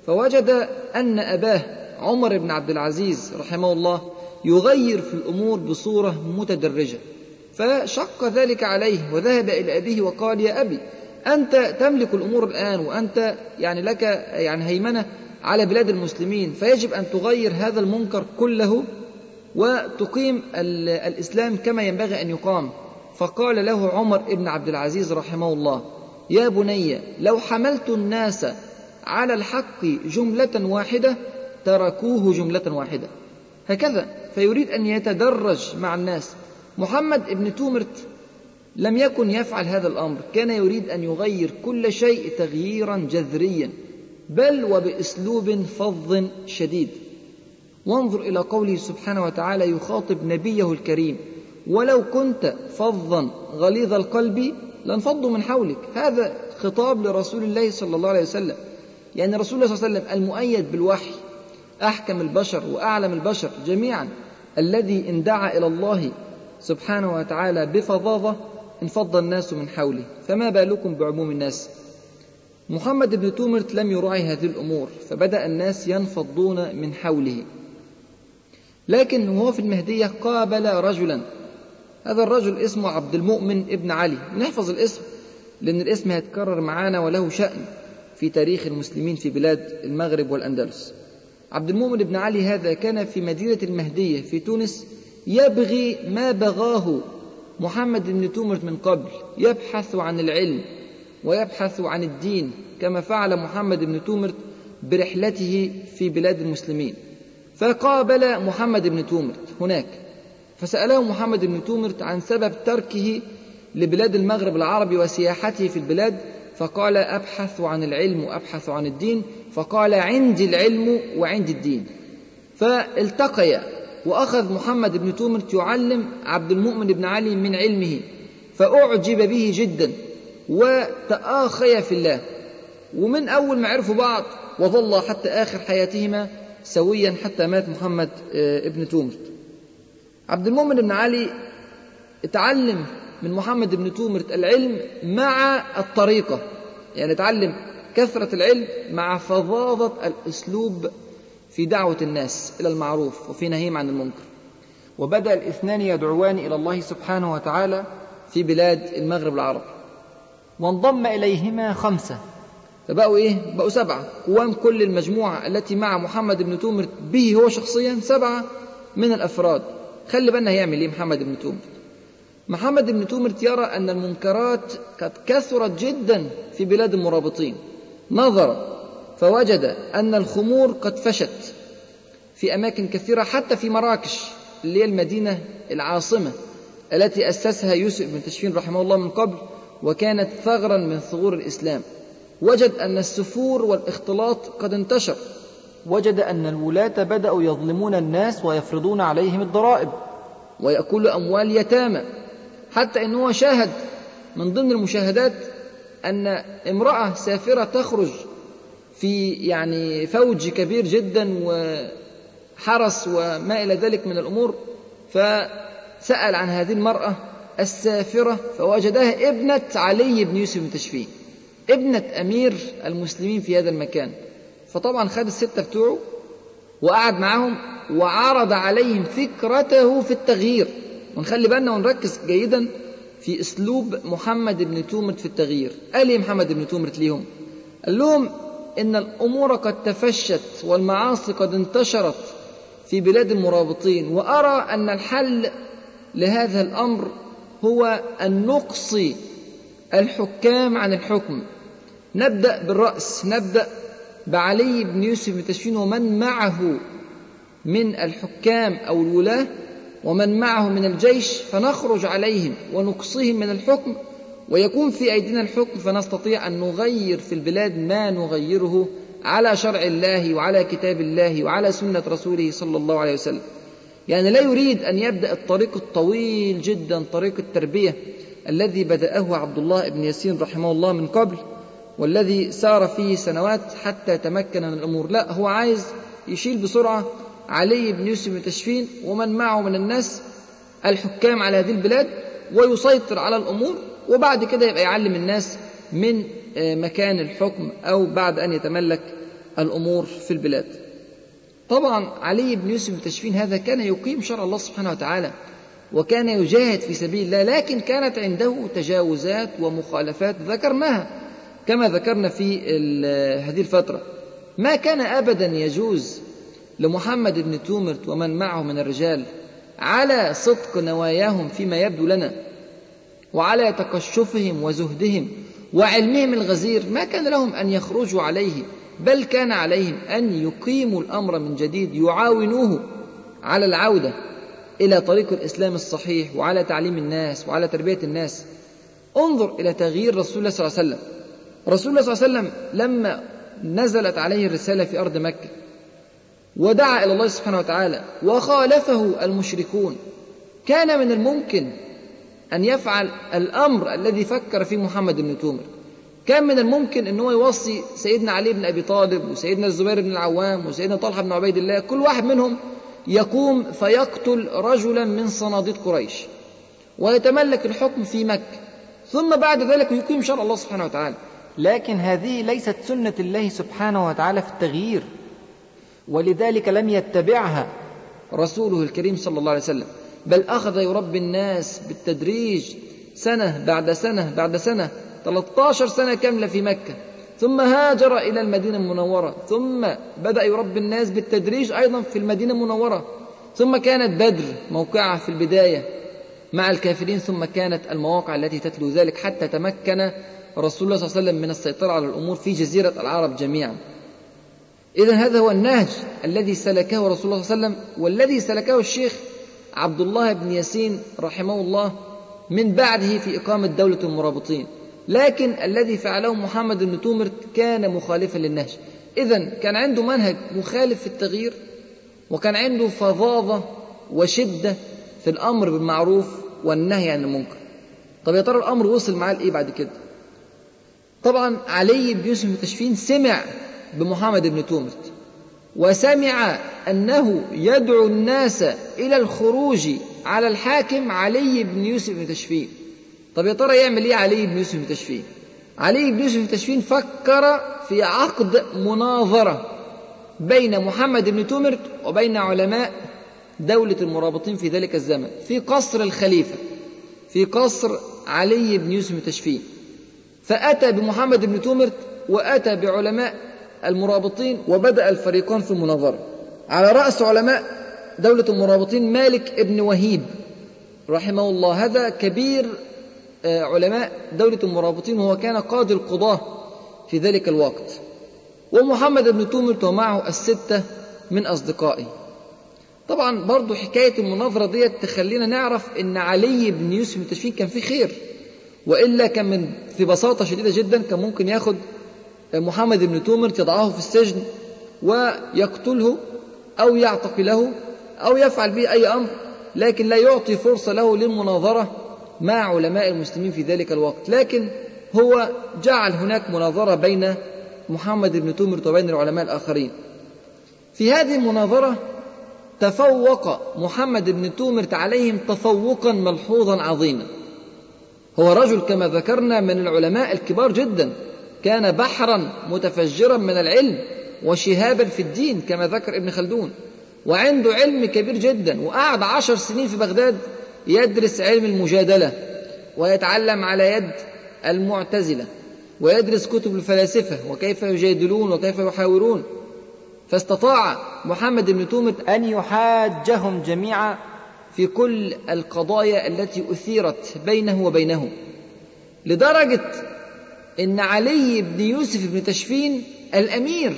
فوجد أن أباه عمر بن عبد العزيز رحمه الله يغير في الأمور بصورة متدرجة. فشق ذلك عليه وذهب إلى أبيه وقال يا أبي أنت تملك الأمور الآن وأنت يعني لك يعني هيمنة على بلاد المسلمين فيجب أن تغير هذا المنكر كله وتقيم الإسلام كما ينبغي أن يقام. فقال له عمر بن عبد العزيز رحمه الله يا بني لو حملت الناس على الحق جملة واحدة تركوه جملة واحدة. هكذا. فيريد أن يتدرج مع الناس. محمد بن تومرت لم يكن يفعل هذا الأمر. كان يريد أن يغير كل شيء تغييرا جذريا بل وبأسلوب فظ شديد. وانظر إلى قوله سبحانه وتعالى يخاطب نبيه الكريم ولو كنت فظا غليظ القلب لانفضوا من حولك. هذا خطاب لرسول الله صلى الله عليه وسلم. يعني رسول الله صلى الله عليه وسلم المؤيد بالوحي أحكم البشر وأعلم البشر جميعا. الذي إن دعا إلى الله سبحانه وتعالى بفظاظة انفض الناس من حوله. فما بالكم بعموم الناس؟ محمد بن تومرت لم يراعي هذه الأمور فبدأ الناس ينفضون من حوله. لكن وهو في المهدية قابل رجلا. هذا الرجل اسمه عبد المؤمن ابن علي. نحفظ الاسم لأن الاسم هيتكرر معانا وله شأن في تاريخ المسلمين في بلاد المغرب والأندلس. عبد المؤمن بن علي هذا كان في مدينة المهدية في تونس يبغي ما بغاه محمد بن تومرت من قبل يبحث عن العلم ويبحث عن الدين كما فعل محمد بن تومرت برحلته في بلاد المسلمين. فقابل محمد بن تومرت هناك فسأله محمد بن تومرت عن سبب تركه لبلاد المغرب العربي وسياحته في البلاد فقال أبحث عن العلم وأبحث عن الدين فقال عندي العلم وعندي الدين. فالتقيا وأخذ محمد بن تومرت يعلم عبد المؤمن بن علي من علمه فأعجب به جدا وتآخيا في الله. ومن أول ما عرفوا بعض وظل حتى آخر حياتهما سويا حتى مات محمد آه، ابن تومرت عبد المؤمن بن علي اتعلم من محمد بن تومرت العلم مع الطريقة. يعني اتعلم كثرة العلم مع فظاظة الأسلوب في دعوة الناس إلى المعروف وفي نهيهم عن المنكر. وبدأ الاثنان يدعوان إلى الله سبحانه وتعالى في بلاد المغرب العربي وانضم إليهما خمسة. فبقوا إيه؟ بقوا سبعة. قوام كل المجموعة التي مع محمد بن تومر به هو شخصيا سبعة من الأفراد. خلي بالنا هيعمل إيه محمد بن تومر محمد بن تومرت يرى أن المنكرات قد كثرت جدا في بلاد المرابطين. نظر فوجد أن الخمور قد فشت في أماكن كثيرة حتى في مراكش اللي هي المدينة العاصمة التي أسسها يوسف بن تشفين رحمه الله من قبل وكانت ثغرا من ثغور الإسلام. وجد أن السفور والإختلاط قد انتشر. وجد أن الولاة بدأوا يظلمون الناس ويفرضون عليهم الضرائب ويأكلوا أموال يتامى حتى أنه شاهد من ضمن المشاهدات أن امرأة سافرة تخرج في يعني فوج كبير جدا وحرس وما إلى ذلك من الأمور فسأل عن هذه المرأة السافرة فوجدها ابنة علي بن يوسف بن تشفين ابنة أمير المسلمين في هذا المكان. فطبعا خد الستة بتوعه وقعد معهم وعرض عليهم فكرته في التغيير. ونخلي بالنا ونركز جيدا في اسلوب محمد بن تومرت في التغيير. قال إيه محمد بن تومرت ليهم؟ قال لهم إن الأمور قد تفشت والمعاصي قد انتشرت في بلاد المرابطين وأرى أن الحل لهذا الأمر هو أن نقصي الحكام عن الحكم. نبدأ بالرأس نبدأ بعلي بن يوسف بن تشفين ومن معه من الحكام أو الولاة ومن معه من الجيش فنخرج عليهم ونقصيهم من الحكم ويكون في أيدينا الحكم فنستطيع أن نغير في البلاد ما نغيره على شرع الله وعلى كتاب الله وعلى سنة رسوله صلى الله عليه وسلم. يعني لا يريد أن يبدأ الطريق الطويل جدا طريق التربية الذي بدأه عبد الله بن ياسين رحمه الله من قبل والذي سار فيه سنوات حتى تمكن من الأمور. لا هو عايز يشيل بسرعة علي بن يوسف بن تشفين ومن معه من الناس الحكام على هذه البلاد ويسيطر على الأمور وبعد كده يبقى يعلم الناس من آه، مكان الحكم أو بعد أن يتملك الأمور في البلاد. طبعا علي بن يوسف بن تشفين هذا كان يقيم شرع الله سبحانه وتعالى وكان يجاهد في سبيل الله لكن كانت عنده تجاوزات ومخالفات ذكرناها كما ذكرنا في هذه الفترة. ما كان أبدا يجوز لمحمد بن تومرت ومن معه من الرجال على صدق نواياهم فيما يبدو لنا وعلى تقشفهم وزهدهم وعلمهم الغزير ما كان لهم أن يخرجوا عليه بل كان عليهم أن يقيموا الأمر من جديد يعاونوه على العودة إلى طريق الإسلام الصحيح وعلى تعليم الناس وعلى تربية الناس. انظر إلى تغيير رسول الله صلى الله عليه وسلم. رسول الله صلى الله عليه وسلم لما نزلت عليه الرسالة في أرض مكة ودعا إلى الله سبحانه وتعالى وخالفه المشركون. كان من الممكن أن يفعل الأمر الذي فكر فيه محمد بن تومر. كان من الممكن أن هو يوصي سيدنا علي بن أبي طالب وسيدنا الزبير بن العوام وسيدنا طلحة بن عبيد الله كل واحد منهم يقوم فيقتل رجلا من صناديد قريش ويتملك الحكم في مكة. ثم بعد ذلك يقيم شرع الله سبحانه وتعالى. لكن هذه ليست سنة الله سبحانه وتعالى في التغيير. ولذلك لم يتبعها رسوله الكريم صلى الله عليه وسلم. بل أخذ يربي الناس بالتدريج سنة بعد سنة بعد سنة 13 سنة كاملة في مكة. ثم هاجر إلى المدينة المنورة. ثم بدأ يربي الناس بالتدريج أيضا في المدينة المنورة. ثم كانت بدر موقعة في البداية مع الكافرين. ثم كانت المواقع التي تتلو ذلك حتى تمكن رسول الله صلى الله عليه وسلم من السيطرة على الأمور في جزيرة العرب جميعا. إذا هذا هو النهج الذي سلكه رسول الله صلى الله عليه وسلم والذي سلكه الشيخ عبد الله بن ياسين رحمه الله من بعده في إقامة دولة المرابطين. لكن الذي فعله محمد بن تومر كان مخالفا للنهج. إذا كان عنده منهج مخالف في التغيير وكان عنده فظاظة وشدة في الأمر بالمعروف والنهي عن المنكر. طب يا ترى الأمر وصل معاه لإيه بعد كده؟ طبعا علي بن يوسف المتشفين سمع بمحمد بن تومرت وسمع أنه يدعو الناس إلى الخروج على الحاكم علي بن يوسف بن تشفين. طب يا ترى يعمل إيه علي بن يوسف بن تشفين؟ علي بن يوسف بن تشفين فكر في عقد مناظرة بين محمد بن تومرت وبين علماء دولة المرابطين في ذلك الزمن في قصر الخليفة في قصر علي بن يوسف بن تشفين. فأتى بمحمد بن تومرت وأتى بعلماء المرابطين وبدأ الفريقان في المناظرة. على رأس علماء دولة المرابطين مالك ابن وهيب رحمه الله. هذا كبير آه، علماء دولة المرابطين وهو كان قاضي القضاة في ذلك الوقت. ومحمد بن تومرت ومعه الستة من أصدقائه. طبعا برضو حكاية المناظرة ديت تخلينا نعرف أن علي بن يوسف التشفين كان فيه خير وإلا كان من في بساطة شديدة جدا كان ممكن ياخد محمد بن تومرت يضعه في السجن ويقتله أو يعتقله أو يفعل به أي أمر لكن لا يعطي فرصة له للمناظرة مع علماء المسلمين في ذلك الوقت. لكن هو جعل هناك مناظرة بين محمد بن تومرت وبين العلماء الآخرين. في هذه المناظرة تفوق محمد بن تومرت عليهم تفوقا ملحوظا عظيما. هو رجل كما ذكرنا من العلماء الكبار جدا. كان بحرا متفجرا من العلم وشهابا في الدين كما ذكر ابن خلدون. وعنده علم كبير جدا وقعد عشر سنين في بغداد يدرس علم المجادلة ويتعلم على يد المعتزلة ويدرس كتب الفلاسفة وكيف يجادلون وكيف يحاورون. فاستطاع محمد بن تومت أن يحاجهم جميعا في كل القضايا التي أثيرت بينه وبينهم. لدرجة إن علي بن يوسف بن تشفين الأمير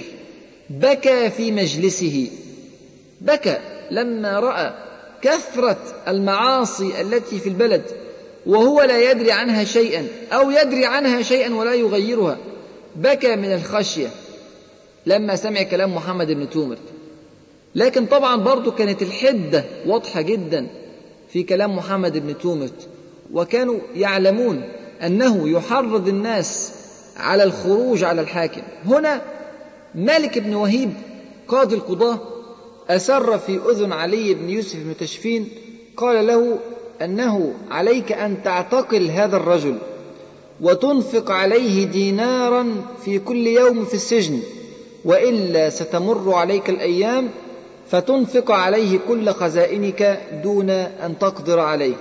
بكى في مجلسه. بكى لما رأى كثرة المعاصي التي في البلد وهو لا يدري عنها شيئا أو يدري عنها شيئا ولا يغيرها. بكى من الخشية لما سمع كلام محمد بن تومرت لكن طبعا برضو كانت الحدة واضحة جدا في كلام محمد بن تومرت وكانوا يعلمون أنه يحرض الناس على الخروج على الحاكم. هنا مالك بن وهيب قاضي القضاة أسر في أذن علي بن يوسف بن تشفين قال له أنه عليك أن تعتقل هذا الرجل وتنفق عليه دينارا في كل يوم في السجن وإلا ستمر عليك الأيام فتنفق عليه كل خزائنك دون أن تقدر عليه.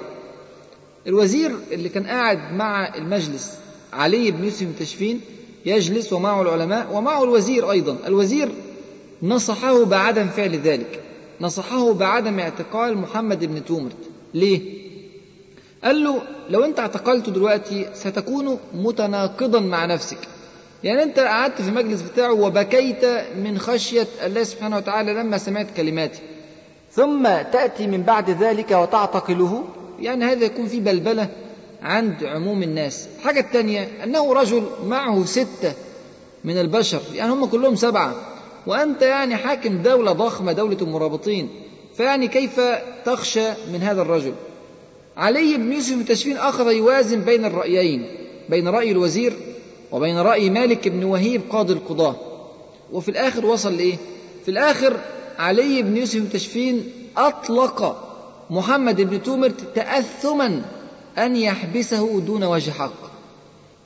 الوزير اللي كان قاعد مع المجلس علي بن يوسف بن تشفين يجلس ومعه العلماء ومعه الوزير أيضا. الوزير نصحه بعدم فعل ذلك. نصحه بعدم اعتقال محمد بن تومرت ليه؟ قال له لو أنت اعتقلته دلوقتي ستكون متناقضا مع نفسك. يعني أنت قعدت في المجلس بتاعه وبكيت من خشية الله سبحانه وتعالى لما سمعت كلماتي. ثم تأتي من بعد ذلك وتعتقله يعني هذا يكون في بلبلة عند عموم الناس. الحاجة الثانية أنه رجل معه ستة من البشر يعني هم كلهم سبعة. وأنت يعني حاكم دولة ضخمة دولة المرابطين فيعني كيف تخشى من هذا الرجل؟ علي بن يوسف المتشفين أخذ يوازن بين الرأيين بين رأي الوزير وبين رأي مالك بن وهيب قاضي القضاة. وفي الآخر وصل لإيه؟ في الآخر علي بن يوسف المتشفين أطلق محمد بن تومرت تأثما أن يحبسه دون وجه حق.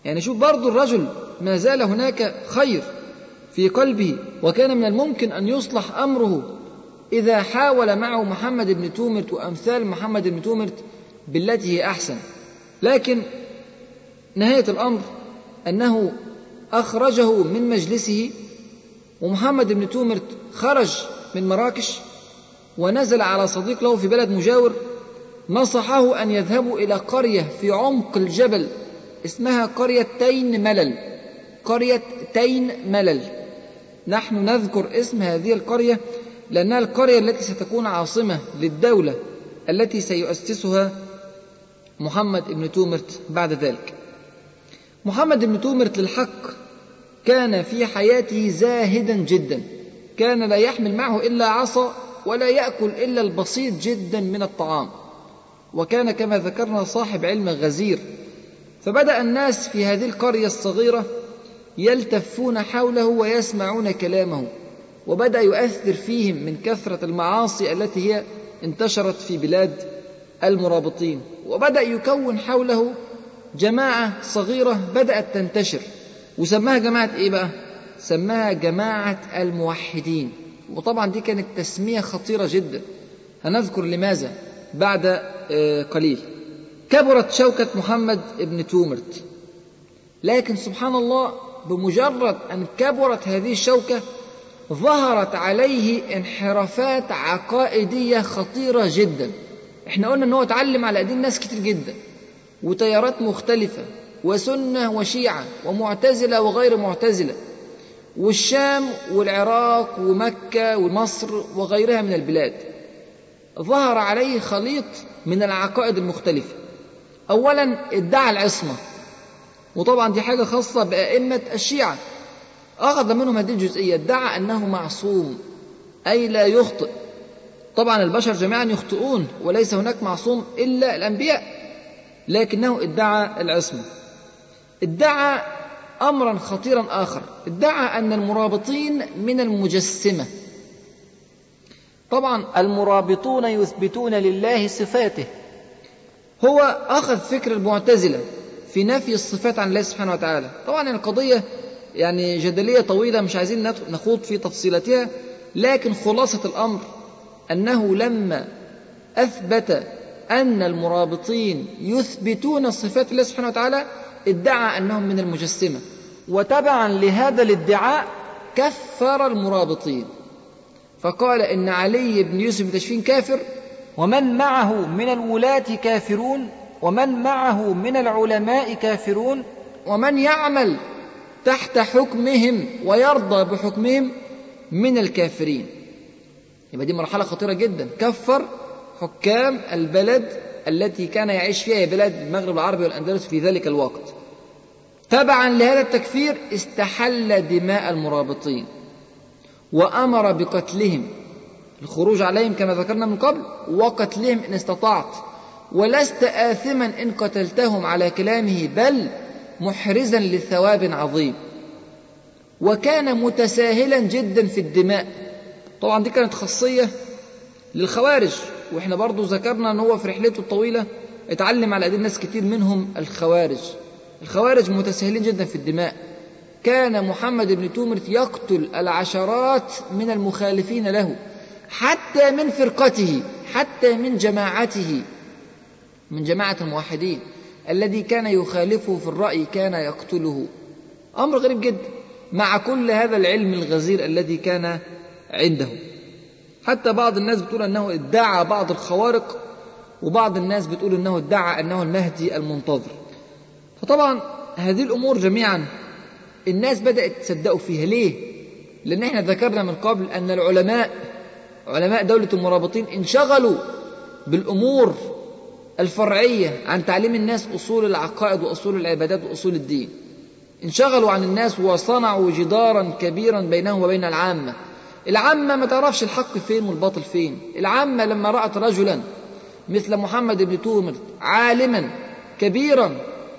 يعني شوف برضو الرجل ما زال هناك خير في قلبه وكان من الممكن أن يصلح أمره إذا حاول معه محمد بن تومرت وأمثال محمد بن تومرت بالتي هي أحسن. لكن نهاية الأمر أنه أخرجه من مجلسه ومحمد بن تومرت خرج من مراكش ونزل على صديق له في بلد مجاور نصحه أن يذهبوا إلى قرية في عمق الجبل اسمها قرية تين ملل. قرية تين ملل. نحن نذكر اسم هذه القرية لأنها القرية التي ستكون عاصمة للدولة التي سيؤسسها محمد بن تومرت بعد ذلك. محمد بن تومرت للحق كان في حياته زاهدا جدا. كان لا يحمل معه إلا عصا ولا يأكل إلا البسيط جدا من الطعام. وكان كما ذكرنا صاحب علم غزير. فبدأ الناس في هذه القرية الصغيرة يلتفون حوله ويسمعون كلامه. وبدأ يؤثر فيهم من كثرة المعاصي التي هي انتشرت في بلاد المرابطين. وبدأ يكون حوله جماعة صغيرة بدأت تنتشر. وسماها جماعة إيه بقى؟ سماها جماعة الموحدين. وطبعا دي كانت تسمية خطيرة جدا. هنذكر لماذا؟ بعد قليل. كبرت شوكة محمد بن تومرت. لكن سبحان الله بمجرد أن كبرت هذه الشوكة ظهرت عليه انحرافات عقائدية خطيرة جدا. إحنا قلنا إن هو اتعلم على ايدين ناس كتير جدا. وتيارات مختلفة وسنة وشيعة ومعتزلة وغير معتزلة. والشام والعراق ومكة ومصر وغيرها من البلاد. ظهر عليه خليط من العقائد المختلفة. أولا ادعى العصمة. وطبعا دي حاجة خاصة بأئمة الشيعة. أخذ منهم هذه الجزئية. ادعى أنه معصوم أي لا يخطئ. طبعا البشر جميعا يخطئون وليس هناك معصوم إلا الأنبياء. لكنه ادعى العصمة. ادعى أمرا خطيرا آخر. ادعى أن المرابطين من المجسمة. طبعا المرابطون يثبتون لله صفاته. هو أخذ فكر المعتزلة في نفي الصفات عن الله سبحانه وتعالى. طبعا القضية يعني جدلية طويلة مش عايزين نخوض في تفصيلاتها. لكن خلاصة الأمر أنه لما أثبت أن المرابطين يثبتون صفات الله سبحانه وتعالى ادعى أنهم من المجسمة. وتبعا لهذا الادعاء كفر المرابطين. فقال إن علي بن يوسف تشفين كافر ومن معه من الولاة كافرون ومن معه من العلماء كافرون ومن يعمل تحت حكمهم ويرضى بحكمهم من الكافرين. يبقى دي مرحلة خطيرة جدا. كفر حكام البلد التي كان يعيش فيها بلاد المغرب العربي والأندلس في ذلك الوقت. تبعا لهذا التكفير استحل دماء المرابطين وأمر بقتلهم. الخروج عليهم كما ذكرنا من قبل وقتلهم إن استطعت. ولست آثما إن قتلتهم على كلامه بل محرزا لثواب عظيم. وكان متساهلا جدا في الدماء. طبعا دي كانت خاصية للخوارج. وإحنا برضو ذكرنا ان هو في رحلته الطويلة اتعلم على ايدي ناس كتير منهم الخوارج. الخوارج متساهلين جدا في الدماء. كان محمد بن تومرت يقتل العشرات من المخالفين له حتى من فرقته حتى من جماعته من جماعة الموحدين. الذي كان يخالفه في الرأي كان يقتله. أمر غريب جدا مع كل هذا العلم الغزير الذي كان عنده. حتى بعض الناس بتقول أنه ادعى بعض الخوارق وبعض الناس بتقول أنه ادعى أنه المهدي المنتظر. فطبعا هذه الأمور جميعا الناس بدأت تصدقوا فيها. ليه؟ لأن إحنا ذكرنا من قبل أن العلماء علماء دولة المرابطين انشغلوا بالأمور الفرعية عن تعليم الناس أصول العقائد وأصول العبادات وأصول الدين. انشغلوا عن الناس وصنعوا جدارا كبيرا بينهم وبين العامة. العامة ما تعرفش الحق فين والباطل فين. العامة لما رأت رجلا مثل محمد بن تومر عالما كبيرا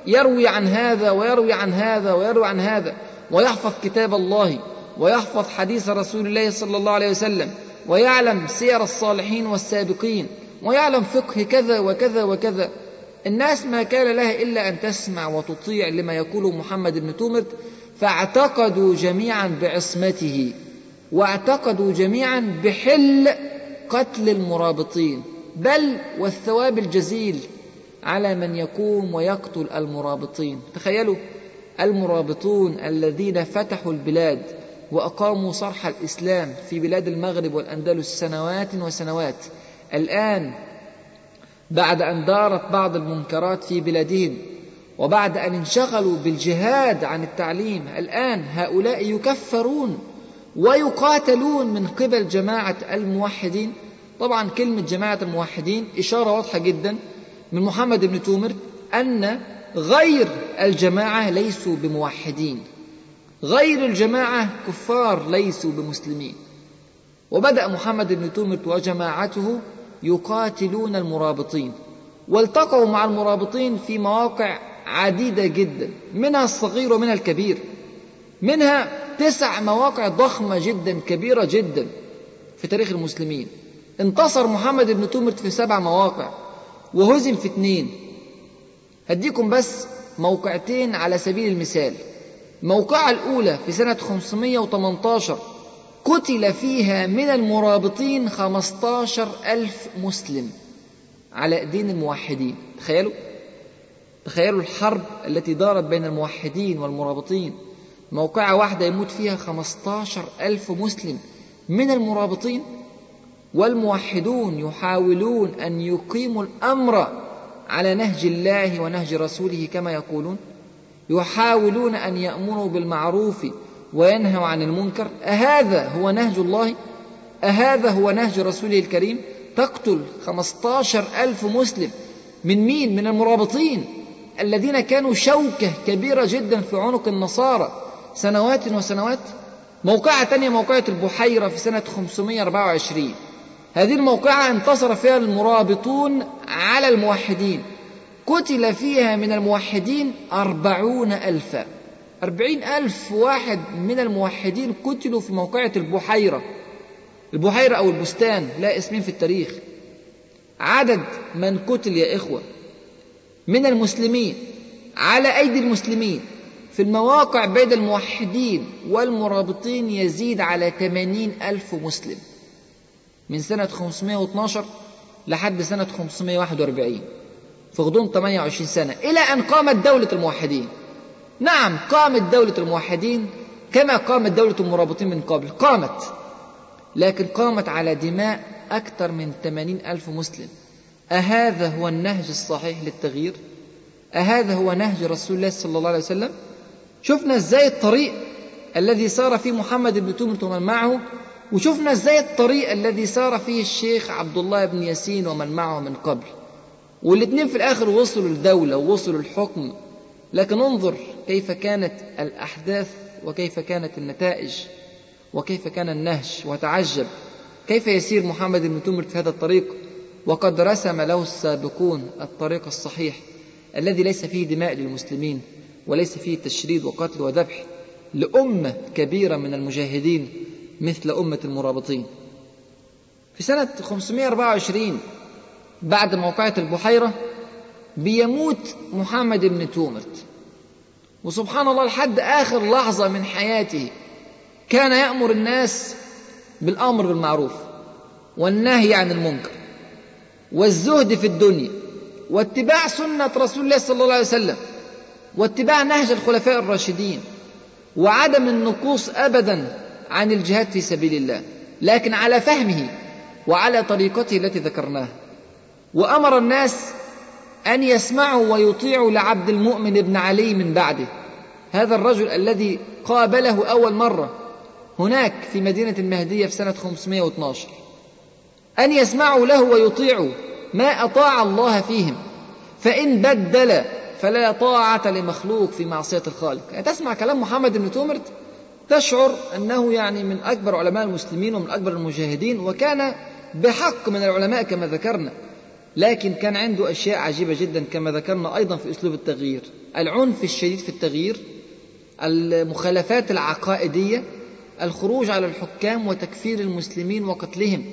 يروي عن هذا ويروي عن هذا ويروي عن هذا ويحفظ كتاب الله ويحفظ حديث رسول الله صلى الله عليه وسلم ويعلم سير الصالحين والسابقين ويعلم فقه كذا وكذا وكذا. الناس ما كان لها إلا أن تسمع وتطيع لما يقوله محمد بن تومرت فاعتقدوا جميعا بعصمته. واعتقدوا جميعا بحل قتل المرابطين بل والثواب الجزيل على من يقوم ويقتل المرابطين. تخيلوا المرابطون الذين فتحوا البلاد وأقاموا صرح الإسلام في بلاد المغرب والأندلس سنوات وسنوات. الآن بعد أن دارت بعض المنكرات في بلادهم وبعد أن انشغلوا بالجهاد عن التعليم الآن هؤلاء يكفرون. ويقاتلون من قبل جماعة الموحدين. طبعا كلمة جماعة الموحدين إشارة واضحة جدا من محمد بن تومر أن غير الجماعة ليسوا بموحدين. غير الجماعة كفار ليسوا بمسلمين. وبدأ محمد بن تومر وجماعته يقاتلون المرابطين. والتقوا مع المرابطين في مواقع عديدة جدا منها الصغير ومنها الكبير. منها تسع مواقع ضخمة جدا كبيرة جدا في تاريخ المسلمين. انتصر محمد بن تومرت في سبع مواقع وهزم في اثنين هديكم بس موقعتين على سبيل المثال. موقعة الأولى في سنة 518 قتل فيها من المرابطين 15 ألف مسلم على أيدين الموحدين. تخيلوا؟ تخيلوا الحرب التي دارت بين الموحدين والمرابطين. موقعة واحدة يموت فيها 15 ألف مسلم من المرابطين والموحدون يحاولون أن يقيموا الأمر على نهج الله ونهج رسوله كما يقولون يحاولون أن يأمروا بالمعروف وينهوا عن المنكر. أهذا هو نهج الله؟ أهذا هو نهج رسوله الكريم؟ تقتل خمسة ألف مسلم من مين؟ من المرابطين الذين كانوا شوكة كبيرة جدا في عنق النصارى. سنوات وسنوات. موقعة تانية موقعة البحيرة في سنة 524 هذه الموقعة انتصر فيها المرابطون على الموحدين. قتل فيها من الموحدين أربعون ألفا. أربعين ألف واحد من الموحدين قتلوا في موقعة البحيرة. البحيرة أو البستان لا اسمين في التاريخ. عدد من قتل يا إخوة؟ من المسلمين على أيدي المسلمين. في المواقع بين الموحدين والمرابطين يزيد على ثمانين ألف مسلم من سنة 512 لحد سنة 541 في غضون 28 سنة إلى أن قامت دولة الموحدين. نعم قامت دولة الموحدين كما قامت دولة المرابطين من قبل. قامت لكن قامت على دماء أكثر من 80 ألف مسلم. أهذا هو النهج الصحيح للتغيير؟ أهذا هو نهج رسول الله صلى الله عليه وسلم؟ شفنا إزاي الطريق الذي سار فيه محمد بن تومر ومن معه وشفنا إزاي الطريق الذي سار فيه الشيخ عبد الله بن ياسين ومن معه من قبل. والاثنين في الآخر وصلوا للدولة ووصلوا للحكم. لكن انظر كيف كانت الأحداث وكيف كانت النتائج وكيف كان النهج وتعجب. كيف يسير محمد بن تومر في هذا الطريق؟ وقد رسم له السابقون الطريق الصحيح الذي ليس فيه دماء للمسلمين. وليس فيه تشريد وقتل وذبح لأمة كبيرة من المجاهدين مثل أمة المرابطين. في سنة 524 بعد موقعة البحيرة بيموت محمد بن تومرت وسبحان الله لحد آخر لحظة من حياته كان يأمر الناس بالأمر بالمعروف والنهي عن المنكر والزهد في الدنيا واتباع سنة رسول الله صلى الله عليه وسلم. واتباع نهج الخلفاء الراشدين وعدم النقوص ابدا عن الجهاد في سبيل الله لكن على فهمه وعلى طريقته التي ذكرناها. وأمر الناس أن يسمعوا ويطيعوا لعبد المؤمن بن علي من بعده. هذا الرجل الذي قابله أول مرة هناك في مدينة المهدية في سنة 512 أن يسمعوا له ويطيعوا ما أطاع الله فيهم فإن بدل فلا طاعة لمخلوق في معصية الخالق. يعني تسمع كلام محمد بن تومرت تشعر أنه يعني من أكبر علماء المسلمين ومن أكبر المجاهدين وكان بحق من العلماء كما ذكرنا لكن كان عنده أشياء عجيبة جدا كما ذكرنا أيضا في أسلوب التغيير. العنف الشديد في التغيير المخالفات العقائدية الخروج على الحكام وتكفير المسلمين وقتلهم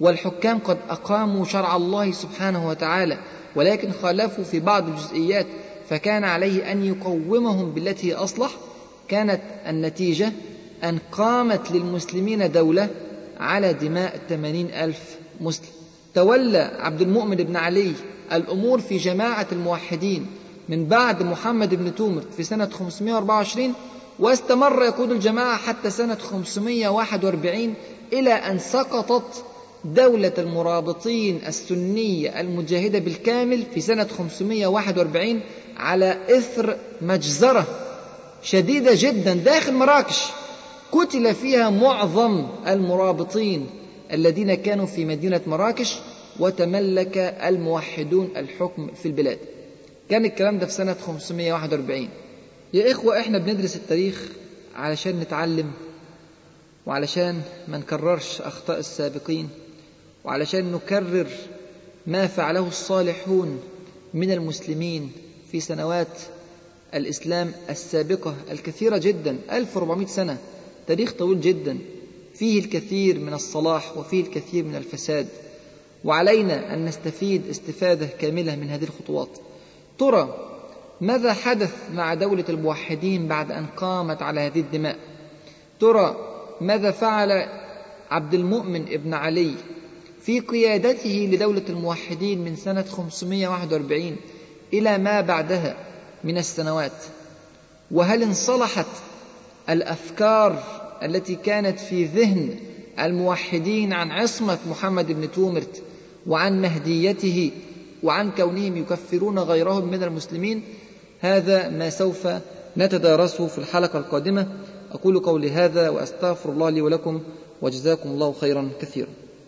والحكام قد أقاموا شرع الله سبحانه وتعالى. ولكن خالفوا في بعض الجزئيات فكان عليه أن يقومهم بالتي أصلح. كانت النتيجة أن قامت للمسلمين دولة على دماء ثمانين ألف مسلم. تولى عبد المؤمن بن علي الأمور في جماعة الموحدين من بعد محمد بن تومر في سنة 524 واستمر يقود الجماعة حتى سنة 541 إلى أن سقطت دولة المرابطين السنية المجاهدة بالكامل في سنة 541 على إثر مجزرة شديدة جدا داخل مراكش. قتل فيها معظم المرابطين الذين كانوا في مدينة مراكش وتملك الموحدون الحكم في البلاد. كان الكلام ده في سنة 541 يا إخوة إحنا بندرس التاريخ علشان نتعلم وعلشان ما نكررش أخطاء السابقين. وعلشان نكرر ما فعله الصالحون من المسلمين في سنوات الإسلام السابقة الكثيرة جدا 1400 سنة تاريخ طويل جدا فيه الكثير من الصلاح وفيه الكثير من الفساد. وعلينا أن نستفيد استفادة كاملة من هذه الخطوات. ترى ماذا حدث مع دولة الموحدين بعد أن قامت على هذه الدماء؟ ترى ماذا فعل عبد المؤمن ابن علي في قيادته لدولة الموحدين من سنة 541 إلى ما بعدها من السنوات. وهل انصلحت الأفكار التي كانت في ذهن الموحدين عن عصمة محمد بن تومرت وعن مهديته وعن كونهم يكفرون غيرهم من المسلمين؟ هذا ما سوف نتدارسه في الحلقة القادمة. أقول قولي هذا وأستغفر الله لي ولكم وجزاكم الله خيرا كثيرا.